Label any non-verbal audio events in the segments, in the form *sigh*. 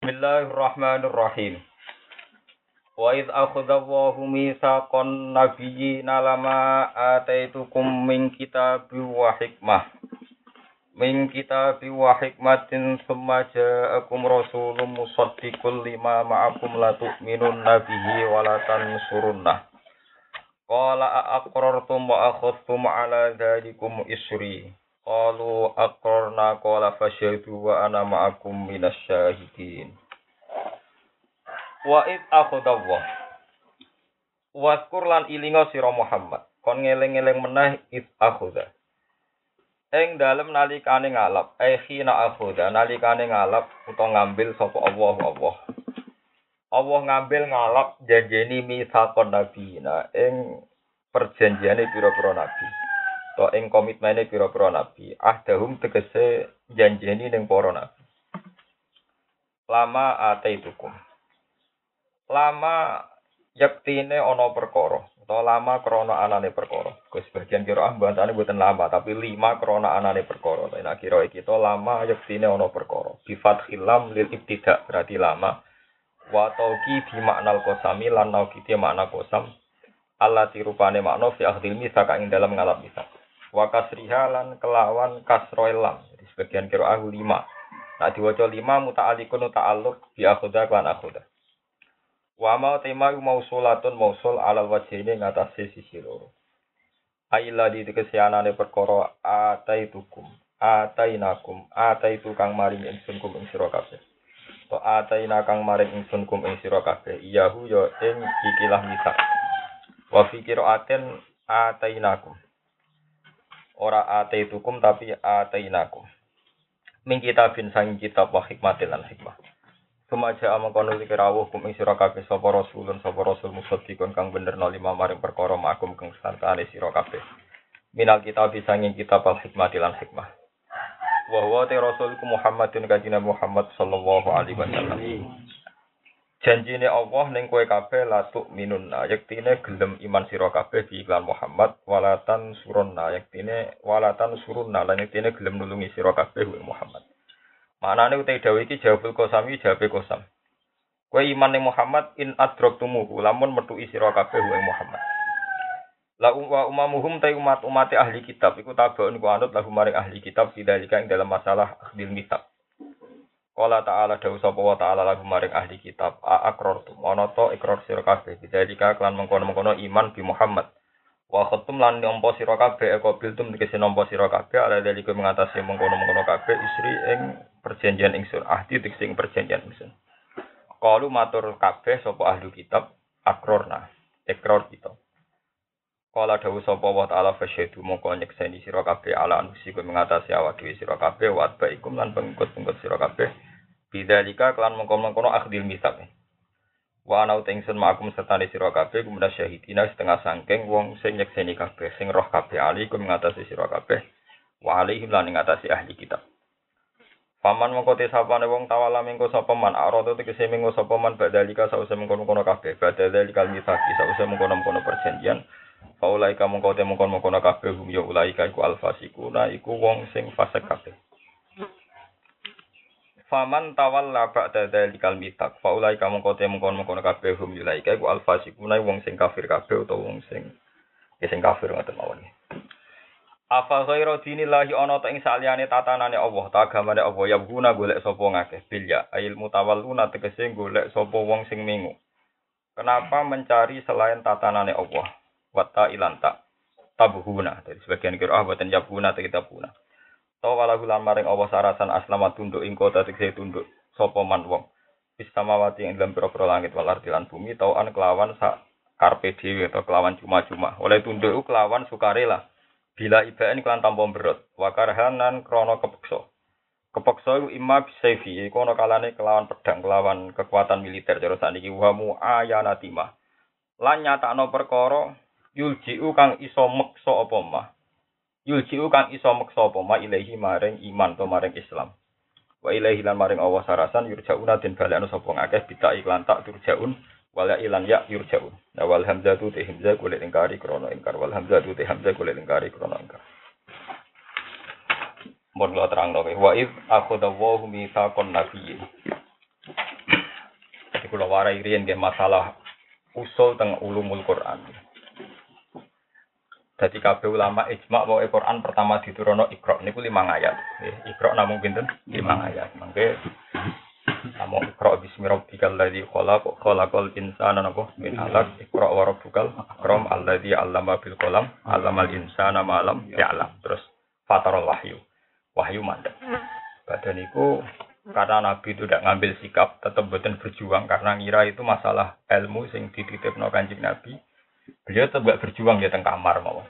Bismillahirrahmanirrahim. Wa id akhadha Allahu mitsaqan nabiyyina lama ataitukum min kitabi wa hikmah. Min kitabi wa hikmatin thumma ja'akum rasulun musaddiqul lima ma'akum la tu'minun nabihi wa la tansurunnah. Qala aqrartum wa akhadtum ala dhalikum isri. Qalu aqrarna qala fasyhadu wa ana ma'akum minasyahidin. Wa id akhadallah. Waskur lan ilinga sira Muhammad. Kon ngeling-eling meneh id akhadha. Ing dalem nalikane ngalap, eh khina akhadha nalikane ngalap utawa ngambil sapa Allah Allah. Allah ngambil ngalap janjeni misakon nabi. Nah, ing perjanjiane pira-pira nabi to ing komitmene pira-pira nabi. Ahdahum tegese janjeni ning para nabi. Lama ataitukum. Lama yaktine ana perkara atau lama krana anane perkara. Gus sebagian kira ah bantane mboten lama tapi lima krana anane perkara. Nek kira iki to lama yaktine ana perkara. Bi fathil lam lil ibtida berarti lama. Wa tauqi bi maknal qasami lan nauqi makna qasam. Allah tirupane makna fi akhdil misak ing dalam ngalap misak wa kasriha kelawan kasroilam. Jadi sebagian kira aku lima. Nah diwaca lima muta'alikun ta'alluq bi akhuda klan akhuda wa mau tema mausulatun mausul alal wajh ini ngatasi sisi loro. Aila di kesianane perkara ataitukum atainakum ataitu kang maring ingsun kum ing to ataina kang maring ingsun kum ing sira kabeh iyahu ya ing ikilah misak wa aten atainakum ora ataitukum tapi atainakum min kitabin sanging kitab wa hikmatin lan hikmah. Sumaja amang kono iki rawuh kum ing sira kabeh sapa rasulun sapa rasul musaddiqun kang bener no lima maring perkara makum kang sartane sira kabeh. Minal kitab sanging kitab al hikmati lan hikmah. Wa huwa te rasul Muhammadun kanjeng Muhammad sallallahu alaihi wasallam janjine Allah ning kowe kabeh latuk minun yektine gelem iman sira kabeh di iklan Muhammad walatan surunna yektine walatan surunna lan yektine gelem nulungi sira kabeh wa Muhammad. Manane utai dawuh iki jawabul qasam iki jawabe Kowe iman ning Muhammad in adroktumuhu lamun sira kabeh wa Muhammad. La wa umamuhum ta umat ahli kitab. Iku tabaun ku anut lahu maring ahli kitab sidalika ing dalam masalah akhdil kitab Kala ta'ala dawu sapa wa ta'ala lagu maring ahli kitab a akrortum ana to ikrar sira kabeh. Bidalika klan mengkono-mengkono iman bi Muhammad. Wa khatum lan nampa sira kabeh eko biltum tegese nampa sira kabeh. Ala dalika mengatasi mengkono-mengkono kabeh isri ing perjanjian ingsun ahdi tegese ing perjanjian ingsun. Kalu matur kabeh sapa ahli kitab akrorna ikrar kita. Kala dawu sapa wa ta'ala fasyhadu mongko nyekseni sira kabeh ala anusikum mengatasi awak dhewe sira kabeh wa baikum lan pengikut-pengikut sira kabeh Bidzalika kelan mengkono-kono akhdil misak. Wa ana utengsun makum serta sira kabeh kumena syahidina setengah sangking wong sing nyekseni kabeh sing roh kabeh ali kum ngatasi sira kabeh wa alaihim lan ngatasi ahli kitab. Paman mengko te sapane wong tawala mengko sapa man arada tegese mengko sapa man badalika sause mengkono-kono kabeh badalika misaki sause mengkono-kono perjanjian Faulaika mengko te mengkono-kono kabeh hum ya ulaika iku alfasikuna iku wong sing fasik kabeh. Faman tawalla ba'da dzalikal mitak faulai kamu kote mengkon mengkon kabeh hum yulaika iku alfasikuna wong sing kafir kabeh utawa wong sing ya sing kafir ngoten mawon. Apa ghairu dinillahi ana ta ing saliyane tatanane Allah, ta agamane Allah ya guna golek sapa ngakeh bilya ail mutawalluna tegese golek sapa wong sing mingu. Kenapa mencari selain tatanane Allah? Wata ilanta tabuhuna. Dari sebagian kira ah boten yabuna ta kita puna. Tawa wala gulan maring Allah sarasan aslama tunduk ing kota tegese tunduk sapa man wong. Bis samawati ing dalam pira-pira langit wal ardi lan bumi an kelawan sak karpe atau kelawan cuma-cuma. Oleh tunduk kelawan sukarela. Bila ibaen kelan tanpa berot. Wa karhanan krana kepeksa. Kepeksa iku imma bisayfi ana kalane kelawan pedang kelawan kekuatan militer cara saniki wa muayanatimah. Lan nyatakno perkara yuljiu kang iso meksa apa yuljiu kang iso meksa apa ma ilahi maring iman to maring Islam. Wa ilahi lan maring Allah sarasan yurjauna den balekno sapa ngakeh bita iklan tak turjaun wala ilan ya yurjaun. Nah wal hamzatu te hamzah kulit ingkari krono ingkar wal hamzatu te hamzah kulit ingkari krono ingkar. Mohon lo terang wa id akhadallahu mitsaqan nabiyyin. kula warai masalah usul teng ulumul Quran. Jadi kabeh ulama ijma bahwa Quran pertama diturunno Iqra niku lima ayat. Nggih, Iqra namung pinten? Lima ayat. Mangke Namu Iqra bismi rabbikal ladzi khalaq khalaqal insana napa min 'alaq Iqra wa rabbukal akram alladzi 'allama bil qalam 'allamal insana ma lam ya'lam. Terus fatarul wahyu. Wahyu mandek. Badan itu karena Nabi itu tidak ngambil sikap, tetap betul berjuang karena ngira itu masalah ilmu sing dititipno kanjeng Nabi. Beliau tetap gak berjuang ya teng kamar mawon.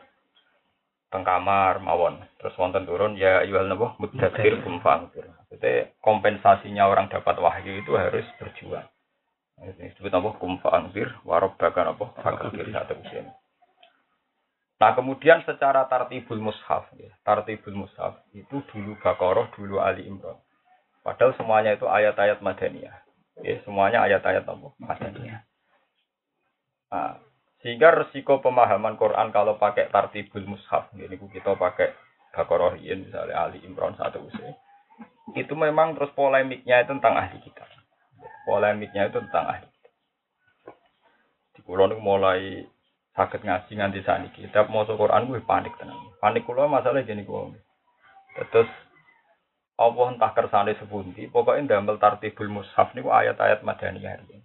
Teng kamar mawon. Terus wonten turun ya yuhal nabo mudathir kum fangfir. Jadi kompensasinya orang dapat wahyu itu harus berjuang. Ini disebut apa? Kum fangfir warobbaka apa? Fakir satu usia. Nah kemudian secara tartibul mushaf, ya, tartibul mushaf itu dulu Baqarah, dulu Ali Imran. Padahal semuanya itu ayat-ayat Madaniyah. Ya, semuanya ayat-ayat apa? Madaniyah. Nah, sehingga resiko pemahaman Quran kalau pakai tartibul mushaf, ini kita pakai Baqarah misalnya Ali Imran satu usia. Itu memang terus polemiknya itu tentang ahli kita. Polemiknya itu tentang ahli kita. Di kulon mulai sakit ngaji nganti saat ini. Kita mau Quran gue panik tenang. Panik kulo masalah jadi gue. Terus Allah entah kersane sepundi, pokoknya damel tartibul mushaf niku ayat-ayat madaniyah ini.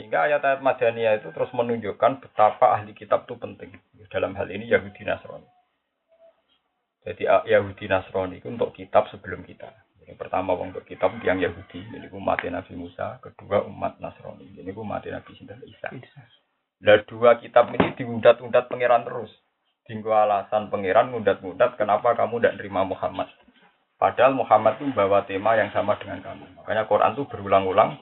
Sehingga ayat-ayat madaniyah itu terus menunjukkan betapa ahli kitab itu penting. Dalam hal ini Yahudi Nasrani. Jadi Yahudi Nasrani itu untuk kitab sebelum kita. Yang pertama untuk kitab yang Yahudi, ini umat Nabi Musa, kedua umat Nasrani, ini umat Nabi Sinta Isa. Nah dua kitab ini diundat-undat pangeran terus. Tinggal alasan pangeran ngundat-ngundat kenapa kamu tidak nerima Muhammad. Padahal Muhammad itu membawa tema yang sama dengan kamu. Makanya Quran itu berulang-ulang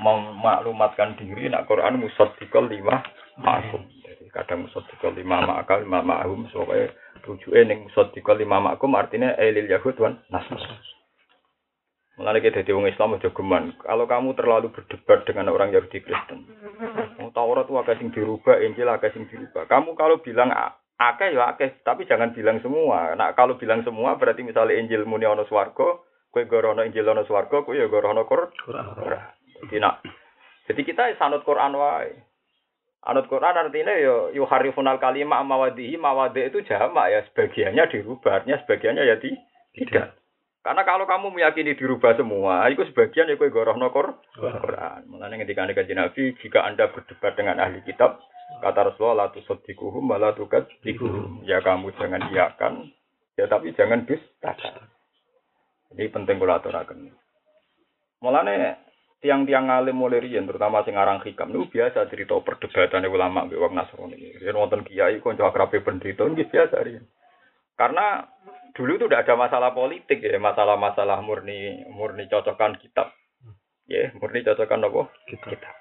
memaklumatkan diri nak Quran musaddiqal lima ma'hum. Jadi kadang musaddiqal lima ma'akal lima ma'hum supaya rujuknya ning musaddiqal lima ma'kum artinya elil yahud wan nasrani. Mulai kita di orang Islam aja geman. Kalau kamu terlalu berdebat dengan orang Yahudi Kristen, mau Taurat itu agak sing dirubah, Injil agak sing dirubah. Kamu kalau bilang akeh ya akeh, tapi jangan bilang semua. Nah, kalau bilang semua berarti misalnya Injil muni ana swarga, kowe gorono Injil ana swarga, kowe ya gorono Quran. Jadi nak jadi kita sanut Quran wae. Anut Quran artinya ya yuharifunal kalimah mawadihi mawadi itu jamak ya sebagiannya dirubah, artinya sebagiannya ya di, tidak. Karena kalau kamu meyakini dirubah semua, itu sebagian ya kowe gorono Quran. Mulane ketika Nabi, jika Anda berdebat dengan ahli kitab, Kata Rasulullah, la tusaddiquhum wa la tukadzibhum. Ya kamu jangan iakan, ya tapi jangan dustakan. Ini penting kula aturaken. Tiang-tiang alim mulai riyen terutama sing aran hikam niku biasa cerita perdebatan ulama mbek wong Nasrani. Yen wonten kiai kanca akrabe penderita nggih biasa riyen. Karena dulu itu tidak ada masalah politik ya, masalah-masalah murni murni cocokan kitab. Ya, murni cocokan apa? Kitab.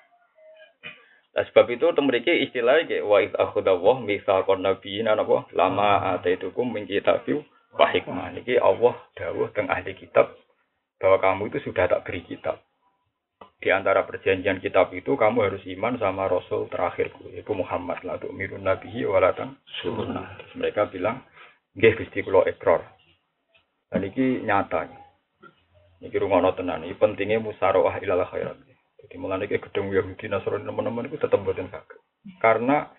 Nah, sebab itu temriki istilahnya kayak wa id akhudallah misal kon nabiyin apa lama ataitukum min kitabi wa hikmah. Niki Allah dawuh teng ahli kitab bahwa kamu itu sudah tak beri kitab. Di antara perjanjian kitab itu kamu harus iman sama Rasul terakhirku, yaitu Muhammad lah tuh mirun nabihi walatan sunnah. Terus mereka bilang, nggih Gusti kula ekor. Dan ini nyata. Niki rungono tenan. Ini pentingnya musaroah ilal khairat. Jadi mulai ke gedung Yahudi Nasrani teman-teman itu tetap buatin sakit. Karena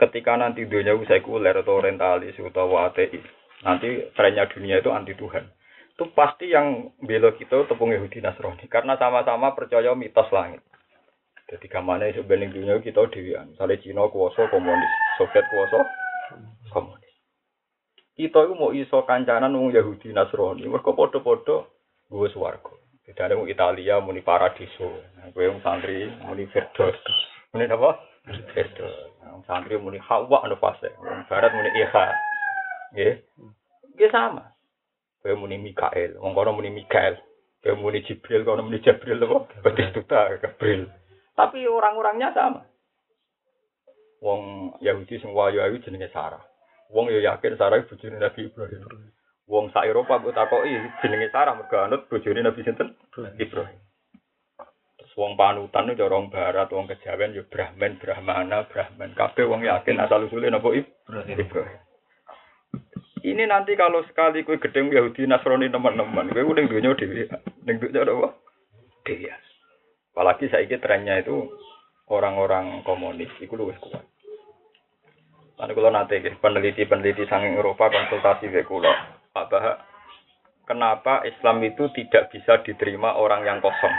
ketika nanti dunia sekuler atau orientalis atau ateis, nanti trennya dunia itu anti Tuhan. Itu pasti yang bela kita tepung Yahudi Nasrani. Karena sama-sama percaya mitos langit. Jadi kamane sebenarnya dunia kita dewian. Misalnya Cina kuasa komunis, Soviet kuasa komunis. Kita itu mau iso kancanan wong Yahudi Nasrani. Mereka podo-podo gue swarga. Tidak ada Italia muni paradiso. Gue yang santri muni Firdaus. Muni apa? Firdaus. Yang santri muni Hawa anu fase. Barat muni Iha. Nggih. Nggih sama. Gue muni Mikael. Wong kono muni Mikael. Gue muni Jibril, kono muni Jibril apa? Batistuta, Gabriel. Tapi orang-orangnya sama. Wong Yahudi semua Yahudi jenenge Sarah. Wong yo yakin Sarah ibu Nabi Ibrahim. Wong sak Eropa mbok takoki jenenge Sarah mergo anut bojone Nabi sinten? Ibrahim. Terus wong panutan itu orang barat, wong kejawen yo Brahman, Brahmana, Brahman. Kabeh wong yakin asal usule napa Ibrahim. Ini nanti kalau sekali kue gedeng Yahudi Nasrani teman-teman, kue udah dunia dewi, ning dunia apa? Dewi. Apalagi saya trennya itu orang-orang komunis itu lebih kuat. Nanti kalau nanti peneliti-peneliti sang Eropa konsultasi ke kulo, Pak Bahak, kenapa Islam itu tidak bisa diterima orang yang kosong?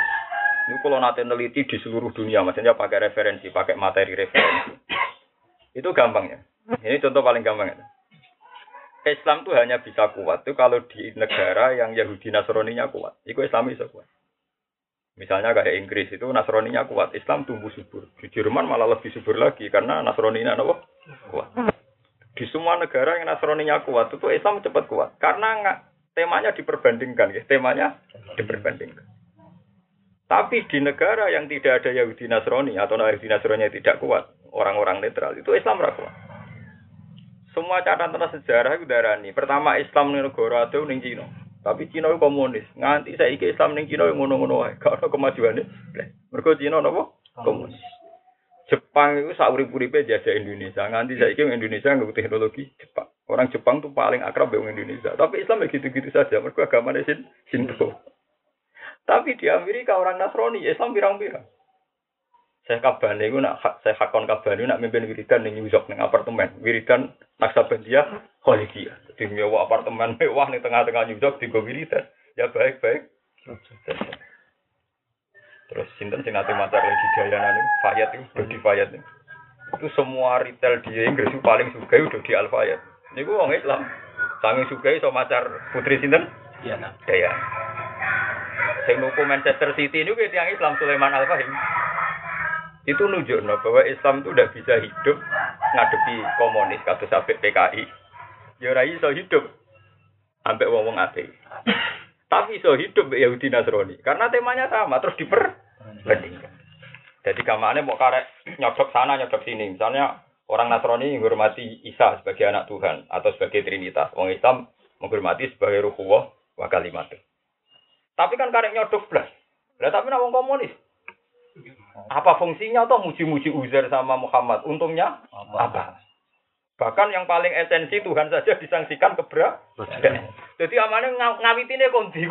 Ini kalau nanti neliti di seluruh dunia, maksudnya pakai referensi, pakai materi referensi. Itu gampangnya. Ini contoh paling gampang. Islam itu hanya bisa kuat itu kalau di negara yang Yahudi Nasroninya kuat. Itu Islam bisa kuat. Misalnya kayak Inggris itu Nasroninya kuat, Islam tumbuh subur. Di Jerman malah lebih subur lagi karena Nasroninya apa? kuat. Di semua negara yang Nasroninya kuat itu Islam cepat kuat karena nggak temanya diperbandingkan, ya. temanya diperbandingkan. Tapi di negara yang tidak ada Yahudi Nasrani atau Yahudi Nasrani tidak kuat, orang-orang netral itu Islam kuat. Semua catatan sejarah itu darani. Pertama Islam ning negara itu ning Cina. Tapi Cina itu komunis. Nganti saiki Islam ning Cina ngono-ngono wae. *laughs* Gak ono. Mergo Cina napa? Komunis. Jepang itu saurip-uripe jajah Indonesia. Nganti saiki Indonesia nggak teknologi Jepang. Orang Jepang tuh paling akrab dengan Indonesia. Tapi Islam ya gitu-gitu saja. Mergo agamanya Shinto. Tapi di Amerika orang Nasrani, Islam pirang-pirang. Saya kabar nih, nak saya hakon kabar nak mimpin wiridan nih nyusok nih apartemen. Wiridan Naksabandia Kholidiyah. Jadi nyewa apartemen mewah nih tengah-tengah nyusok di wiridan. Ya baik-baik. Terus sinten sing nate macar lagi Diana nih, Fayat itu, Dodi Fayat nih. Itu semua retail di Inggris itu paling suka udah di Al Fayat. Ini gue orang Islam. Sangi suka so macar putri sinten? Diana. Ya. Sing nuku Manchester City ini gue tiang Islam Sulaiman Al Fahim itu nunjukno bahwa Islam itu tidak bisa hidup ngadepi komunis kata sampai PKI. Ya ora iso hidup sampai wong-wong ate. Tapi iso hidup Yahudi Nasrani karena temanya sama terus diperbandingkan. Jadi kamane mau karek nyodok sana nyodok sini. Misalnya orang Nasrani menghormati Isa sebagai anak Tuhan atau sebagai Trinitas. Wong Islam menghormati sebagai ruhuwah wa kalimat. Tapi kan karek nyodok belas. Lah tapi nak komunis apa fungsinya atau muji-muji Uzair sama Muhammad? Untungnya apa? apa? Bahkan yang paling esensi Tuhan saja disangsikan keberat. *laughs* Jadi amannya ng ngawitine kondi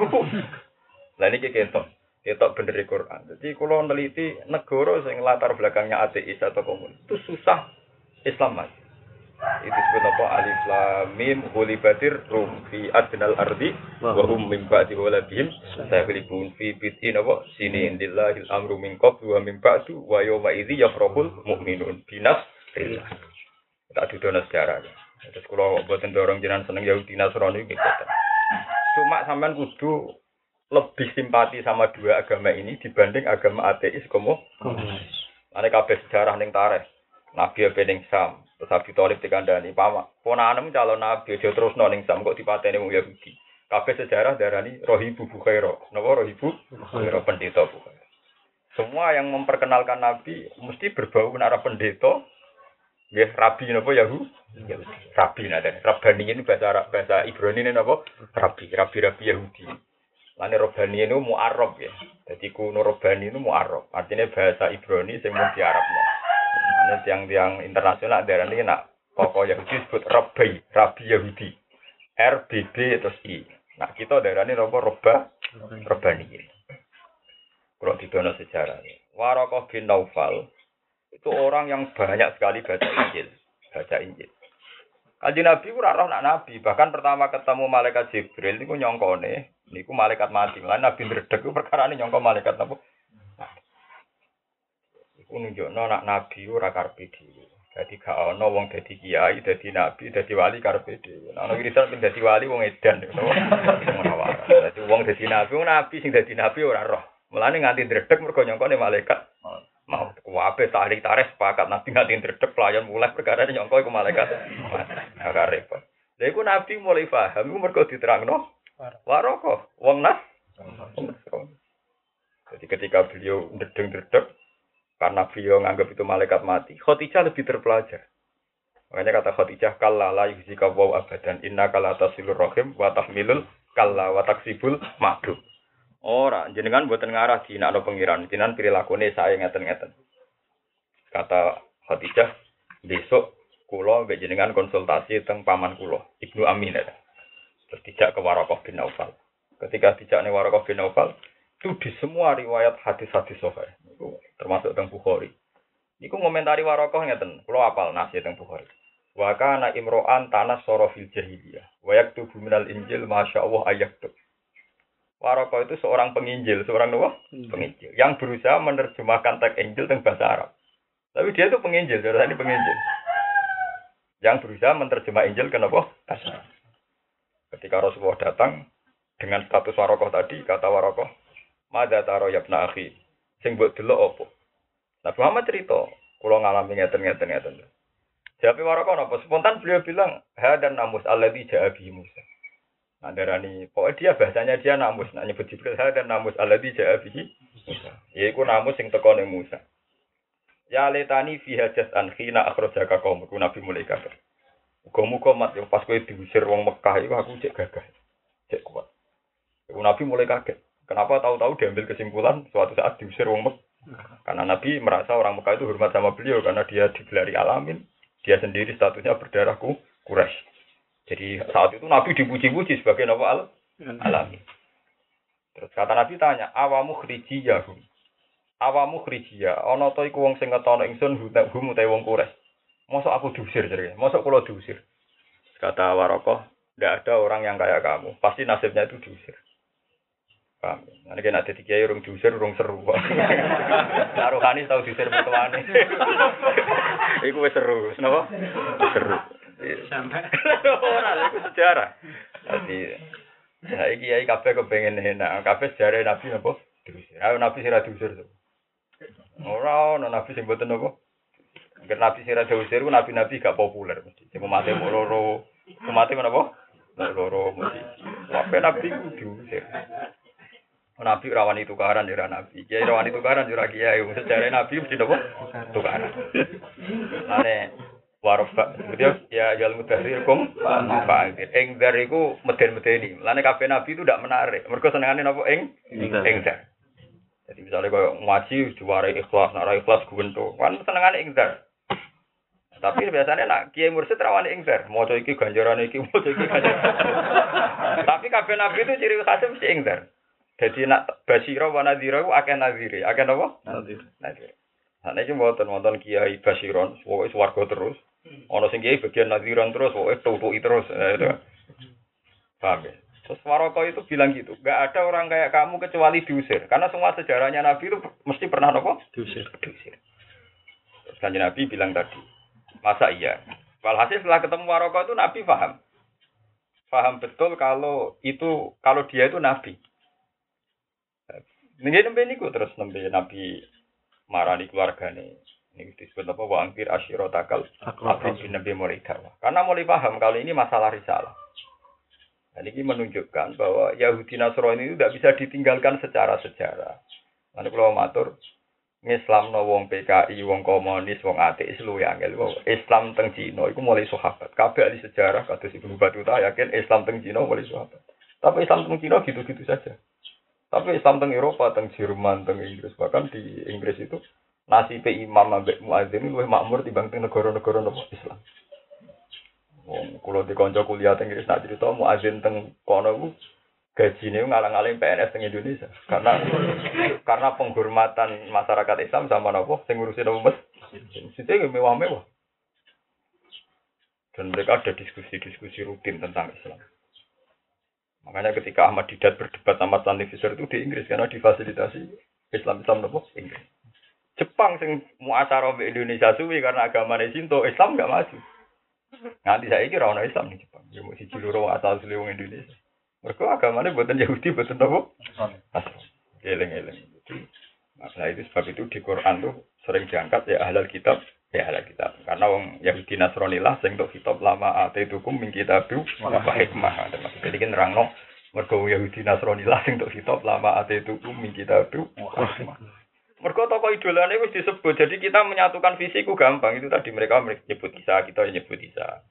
*laughs* Lah ini ketok. Ketok bener Quran. Jadi kalau neliti negara yang latar belakangnya ateis atau komunis itu susah Islam mas. Itu apa alif lam mim batir rum fi adnal ardi wa hum min ba'di walabihim sayaghlibun fi bid'in apa sini indillahil amru min qablu wa min ba'du wa yawma idzi yafrahul mu'minun binas rillah. Tak didono sejarah. Terus kalau buatan dorong jenengan seneng Yahudi Nasrani gitu. Cuma sampean kudu lebih simpati sama dua agama ini dibanding agama ateis komo. Ane kabeh sejarah ning tarikh. Nabi apa ning Sam, Terus Abi Thalib dikandani, "Pama, ponanem calon nabi dia terus noning sam kok dipateni wong Yahudi." Kabeh sejarah darani Rohibu Bukhaira. Napa Rohibu Bukhaira pendeta Bukhaira. Semua yang memperkenalkan nabi mesti berbau arah pendeta. Ya, rabi napa Yahudi? Rabi nada. Rabani ini bahasa Arab, bahasa Ibrani ini napa? Rabi, rabi-rabi Yahudi. Lani Robani ini mu'arab ya. Jadi kuno Robani ini mu'arab. Artinya bahasa Ibrani mau di Arab. Ini tiang-tiang internasional daerah ini nak pokok Yahudi disebut Rabbi, Rabbi Yahudi. R, B, B, terus I. Nah kita daerah ini apa? Roba, Robani. Kalau di dalam sejarah. Warokoh bin Naufal itu orang yang banyak sekali baca Injil. Baca Injil. Kaji Nabi ora roh nak Nabi, bahkan pertama ketemu malaikat Jibril niku nyongkone, niku malaikat mati. Lan Nabi ndredeg perkara ini nyongko malaikat napa? Iku nunjukno nak nabi ora karepe dhewe. Dadi gak ana wong dadi kiai, dadi nabi, dadi wali karepe dhewe. Nek ana wiridan ping dadi wali wong edan. Dadi wong dadi nabi, wong nabi sing dadi nabi ora roh. Mulane nganti ndredeg mergo nyongkone malaikat. Mau kuwabe tarik tarik sepakat nabi nganti ndredeg pelayan mulai perkara nyongko iku malaikat. Ora repot. Lha iku nabi mulai paham iku mergo diterangno waroko wong nas. Jadi ketika beliau ndredeg-ndredeg karena beliau nganggap itu malaikat mati. Khotijah lebih terpelajar. Makanya kata Khotijah, kalla la yuzika waw abadan, inna kala tasilur rohim, wa tahmilul kalla wa taksibul makdum. Ora, jenengan buatan ngarah di nak pengiran, jenengan lakune saya ngeten-ngeten. Kata Khotijah, besok kulo mbek jenengan konsultasi tentang paman kulo, Ibnu Amin ada. Terus ke Warokoh bin Naufal. Ketika tidak nih Warokoh bin Naufal, Itu di semua riwayat hadis-hadis sahih. Termasuk tentang Bukhari. Iku ngomentari warokoh ngeten. Kulo apal nasi tentang Bukhari. Wa kana imro'an tanah soro fil jahiliyah. Wa yaktubu minal injil masya Allah ayaktub. Warokoh itu seorang penginjil, seorang apa? Penginjil. Yang berusaha menerjemahkan teks Injil tentang bahasa Arab. Tapi dia itu penginjil, saudara ini penginjil. Yang berusaha menerjemah Injil ke apa? Bahasa Arab. Ketika Rasulullah datang dengan status warokoh tadi, kata warokoh, Mada taro yabna akhi, sing buat dulu opo. Nabi Muhammad cerita, kalau ngalami ngeten ngeten ngeten. Jadi warokoh apa? Spontan beliau bilang, ha dan namus alladhi ja'abi Musa. Nah, darani, pokoknya dia bahasanya dia namus, nah nyebut Jibril, ha dan namus alladhi ja'abi Musa. Yaiku namus sing teko Musa. Ya letani fi hajat an khina akhrajaka qaumku Nabi mulai kafir. Muga-muga mat yo pas kowe diusir wong Mekah iku aku cek gagah. Cek kuat. Nabi mulai kaget. Kenapa tahu-tahu diambil kesimpulan suatu saat diusir wong Mekah? Karena Nabi merasa orang Mekah itu hormat sama beliau karena dia digelari alamin. Dia sendiri statusnya berdarahku Quraisy. Jadi saat itu Nabi dipuji-puji sebagai Nabi al alamin. Terus kata Nabi tanya, awamu khrijiyahum. Awamu khrijiyah, ana ta iku wong sing ngetono ingsun hum utawa wong Quraisy. Masa aku diusir jadi, masa kalau diusir. Kata Warokoh, tidak ada orang yang kayak kamu. Pasti nasibnya itu diusir. Paham? Nanti kena ada tiga urung diusir, urung seru. *laughs* Nah, Rohani tahu diusir mertuane. *laughs* Iku wis seru, kenapa? Seru. Sampai. *laughs* Ora, iku sejarah. Jadi, nah iki kiai kabeh kepengen enak. Kabeh sejarah Nabi napa? Diusir. Ayo Nabi sira diusir. Ora ono Nabi sing mboten napa? Angger nabi sing rada usir ku nabi-nabi gak populer mesti. Sing mate mau loro. Mate menapa? Mau loro mesti. Kabeh nabi diusir. Nabi rawani tukaran ya nabi. Kiai rawani tukaran ya kiai. Sejarah nabi mesti napa? Tukaran. Lane warofa. Dia ya jal mudahir kum fa'angkir. Ing dar iku meden-medeni. Lane kabeh nabi itu ndak menarik. Mergo senengane napa ing ing dar. Jadi misalnya kalau ngaji diwarai ikhlas, nara ikhlas gubentuk, kan senengane ing dar. Tapi biasanya nak kiai mursid rawan ingdar, mau iki ganjaran iki, mau iki ganjaran. Tapi kabeh nabi itu ciri khasnya mesti ingdar. Jadi nak basiro wa nadhira ku akeh nadhiri, akeh napa? Nadir. Nadir. Nah, ini mboten wonten kiai basiron, pokoke swarga terus. Ana sing kiai bagian nadhiran terus, pokoke tutuki terus. Nah, itu. Paham ya? Terus Waroko itu bilang gitu, gak ada orang kayak kamu kecuali diusir. Karena semua sejarahnya Nabi itu mesti pernah nopo? Diusir. Diusir. Terus kanjeng Nabi bilang tadi, Masa iya? Walhasil setelah ketemu Waroko itu Nabi paham. Paham betul kalau itu kalau dia itu Nabi. Ini nembe niku terus nembe Nabi marani keluargane. Ini disebut apa? Wa angkir asyiro takal akrabin Nabi mulai. Karena mulai paham kalau ini masalah risalah. Dan ini menunjukkan bahwa Yahudi Nasrani itu tidak bisa ditinggalkan secara sejarah. Nanti kalau matur, Islam no wong PKI, wong komunis, wong ateis lu yang Islam teng Cina itu mulai sahabat. Kabeh ahli sejarah kata si Ibnu Batuta yakin Islam teng Cina mulai sahabat. Tapi Islam teng Cina gitu-gitu saja. Tapi Islam teng Eropa, teng Jerman, teng Inggris. Bahkan di Inggris itu nasib imam ambek muadzin luwih makmur dibanding negara-negara nopo Islam. Wong kula dikonco kuliah teng Inggris nak cerita muadzin teng kono ku gajine ngalang-aling PNS teng Indonesia. Karena karena penghormatan masyarakat Islam sama nopo sing ngurusi nopo mes. Mesti mewah-mewah. Dan mereka ada diskusi-diskusi rutin tentang Islam makanya ketika Ahmad Didat berdebat sama Stanley Fisher itu di Inggris karena difasilitasi Islam Islam nopo Inggris. Jepang sing muasara di Indonesia suwi karena agama Sinto Islam nggak maju. Nganti saya kira orang Islam di Jepang. Ya mau si Ciluro asal wong Indonesia. Mereka agamanya buatan Yahudi, buatan apa? Eleng-eleng. Nah itu sebab itu di Quran tuh sering diangkat ya ahlal kitab, ya ahlal kitab. Karena wong Yahudi Nasrani lah sing untuk kitab lama ate tukum min kitabu wa hikmah. Jadi kan nerangno mergo Yahudi Nasrani lah sing untuk kitab lama ate tukum min kitabu wa hikmah. Mergo tokoh idolane wis disebut. Jadi kita menyatukan visiku gampang. Itu tadi mereka menyebut kisah, kita nyebut kisah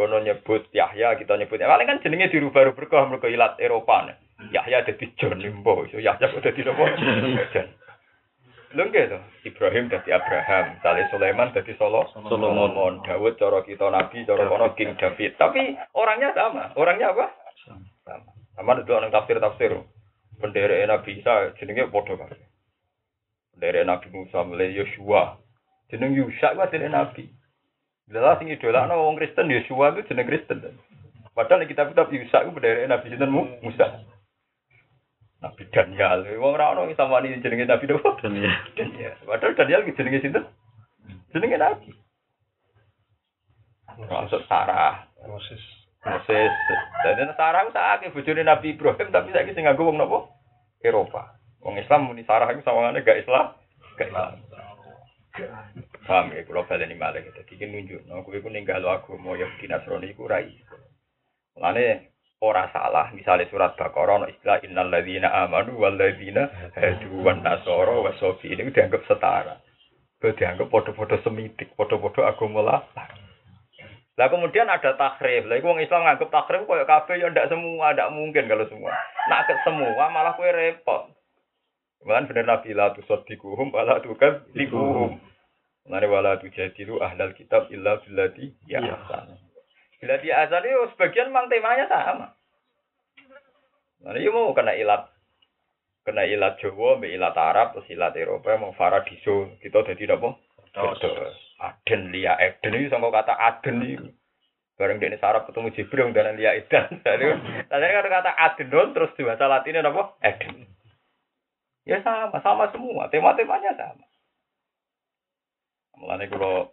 kono nyebut Yahya kita nyebut paling kan jenenge dirubah berkah mergo ilat Eropa. Yahya dadi John Limbo Yahya kok dadi nopo John *laughs* Lho nggih to Ibrahim dadi Abraham Saleh Sulaiman dadi Solo Solomon Daud cara kita nabi cara kono King David tapi orangnya sama orangnya apa sama sama itu orang tafsir tafsir Penderek Nabi Isa jenenge padha kabeh. Penderek Nabi Musa mulai Yosua. Jeneng Yusa ku jeneng Nabi. Jelas sing idolakno wong Kristen Yosua itu jeneng Kristen. Padahal kitab-kitab Yusa ku penderek Nabi sinten Musa. Nabi Daniel, wong ora ono sama ini jenenge Nabi Daud. Daniel. Daniel. Padahal Daniel jenenge sinten? Jenenge Nabi. Maksud Sarah. Moses. Moses. Jadi Sarah itu sakit bojone Nabi Ibrahim tapi saiki sing nganggo wong napa? Eropa. Wong Islam muni Sarah itu sawangane gak Islam, gak Islam. Paham ya, kalau baleni malah gitu. Jadi nunjuk, no, aku itu ninggal agama Yahudi Nasrani itu rai. Mulane ora salah, misalnya surat Baqarah no istilah innal ladzina amanu wal ladzina hadu wan nasara wa sofi ini dianggap setara. Dianggap podo-podo semitik, podo-podo agama lah. Lah kemudian ada takrib. Lah wong Islam nganggep takrib koyo kabeh ya ndak semua, ndak mungkin kalau semua. Nak ke semua malah kowe repot. Cuman bener Nabi la tusaddiquhum wala tukadzibuhum. Mane wala tujadilu ahlal kitab illa billati ya ahsan. Billati ahsan itu sebagian memang temanya sama. Nah, ini mau kena ilat kena ilat Jawa, mbek ilat Arab, terus ilat Eropa, mau Faradiso, kita jadi apa? Aden Lia Eden itu sama kata Aden itu. Bareng dia sarap ketemu Jibril dan Lia Eden. *laughs* Jadi kan kata Aden terus di bahasa Latinnya apa? Eden. Ya sama, sama semua. Tema-temanya sama. Mulane kalau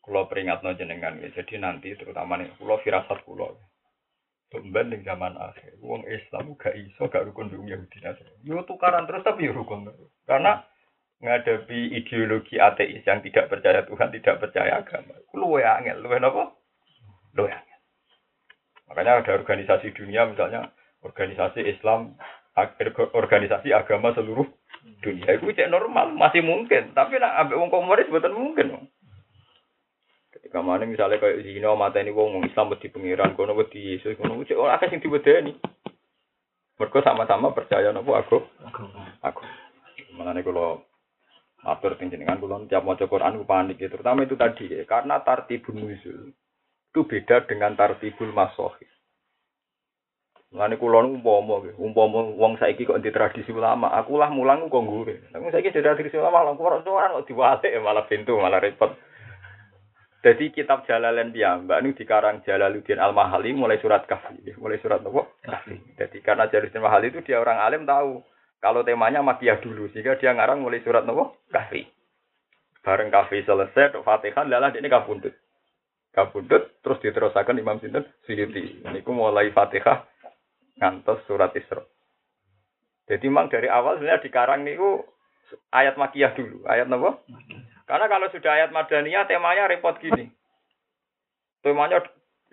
kalau peringat no jenengan ya. Jadi nanti terutama nih kalau firasat kulo. Tumben di zaman akhir, uang Islam gak iso gak rukun dengan Yahudi Nasrani. Yo tukaran terus tapi yo rukun. Karena ngadepi ideologi ateis yang tidak percaya Tuhan, tidak percaya agama. Luwe angel, luwe apa? Luwe angel. Makanya ada organisasi dunia misalnya organisasi Islam, organisasi agama seluruh dunia. Itu cek normal, masih mungkin. Tapi nak ambil wong komunis betul mungkin. Ketika mana misalnya kayak di sini mata ini wong Islam di pengiran, kono di Yesus, kono cek orang asing dibedeni. Mereka sama-sama percaya nopo aku, aku. Mengenai kalau Matur jenengan kula tiap maca Quran ku panik ya. terutama itu tadi ya. Karena tartibun nuzul itu beda dengan tartibul masohir. Mulane kula umpama umpama wong saiki kok di tradisi ulama, aku lah mulang kok ngure. Tapi saiki dari tradisi ulama lah kok ora kok diwalik malah pintu malah repot. Jadi kitab Jalalain mbak ini dikarang Jalaluddin Al-Mahali mulai surat Kahfi, mulai surat apa? Kahfi. Jadi karena Jalaluddin Al-Mahali itu dia orang alim tahu kalau temanya makiyah dulu, sehingga dia ngarang mulai surat nopo kahfi. Bareng kahfi selesai, fatihah, lalah ini kabundut. Kabundut, terus diterusakan Imam Sinten Suyuti. Ini mulai fatihah, ngantos surat Isra. Jadi memang dari awal sebenarnya dikarang niku ayat makiyah dulu, ayat nopo. Karena kalau sudah ayat madaniyah temanya repot gini. Temanya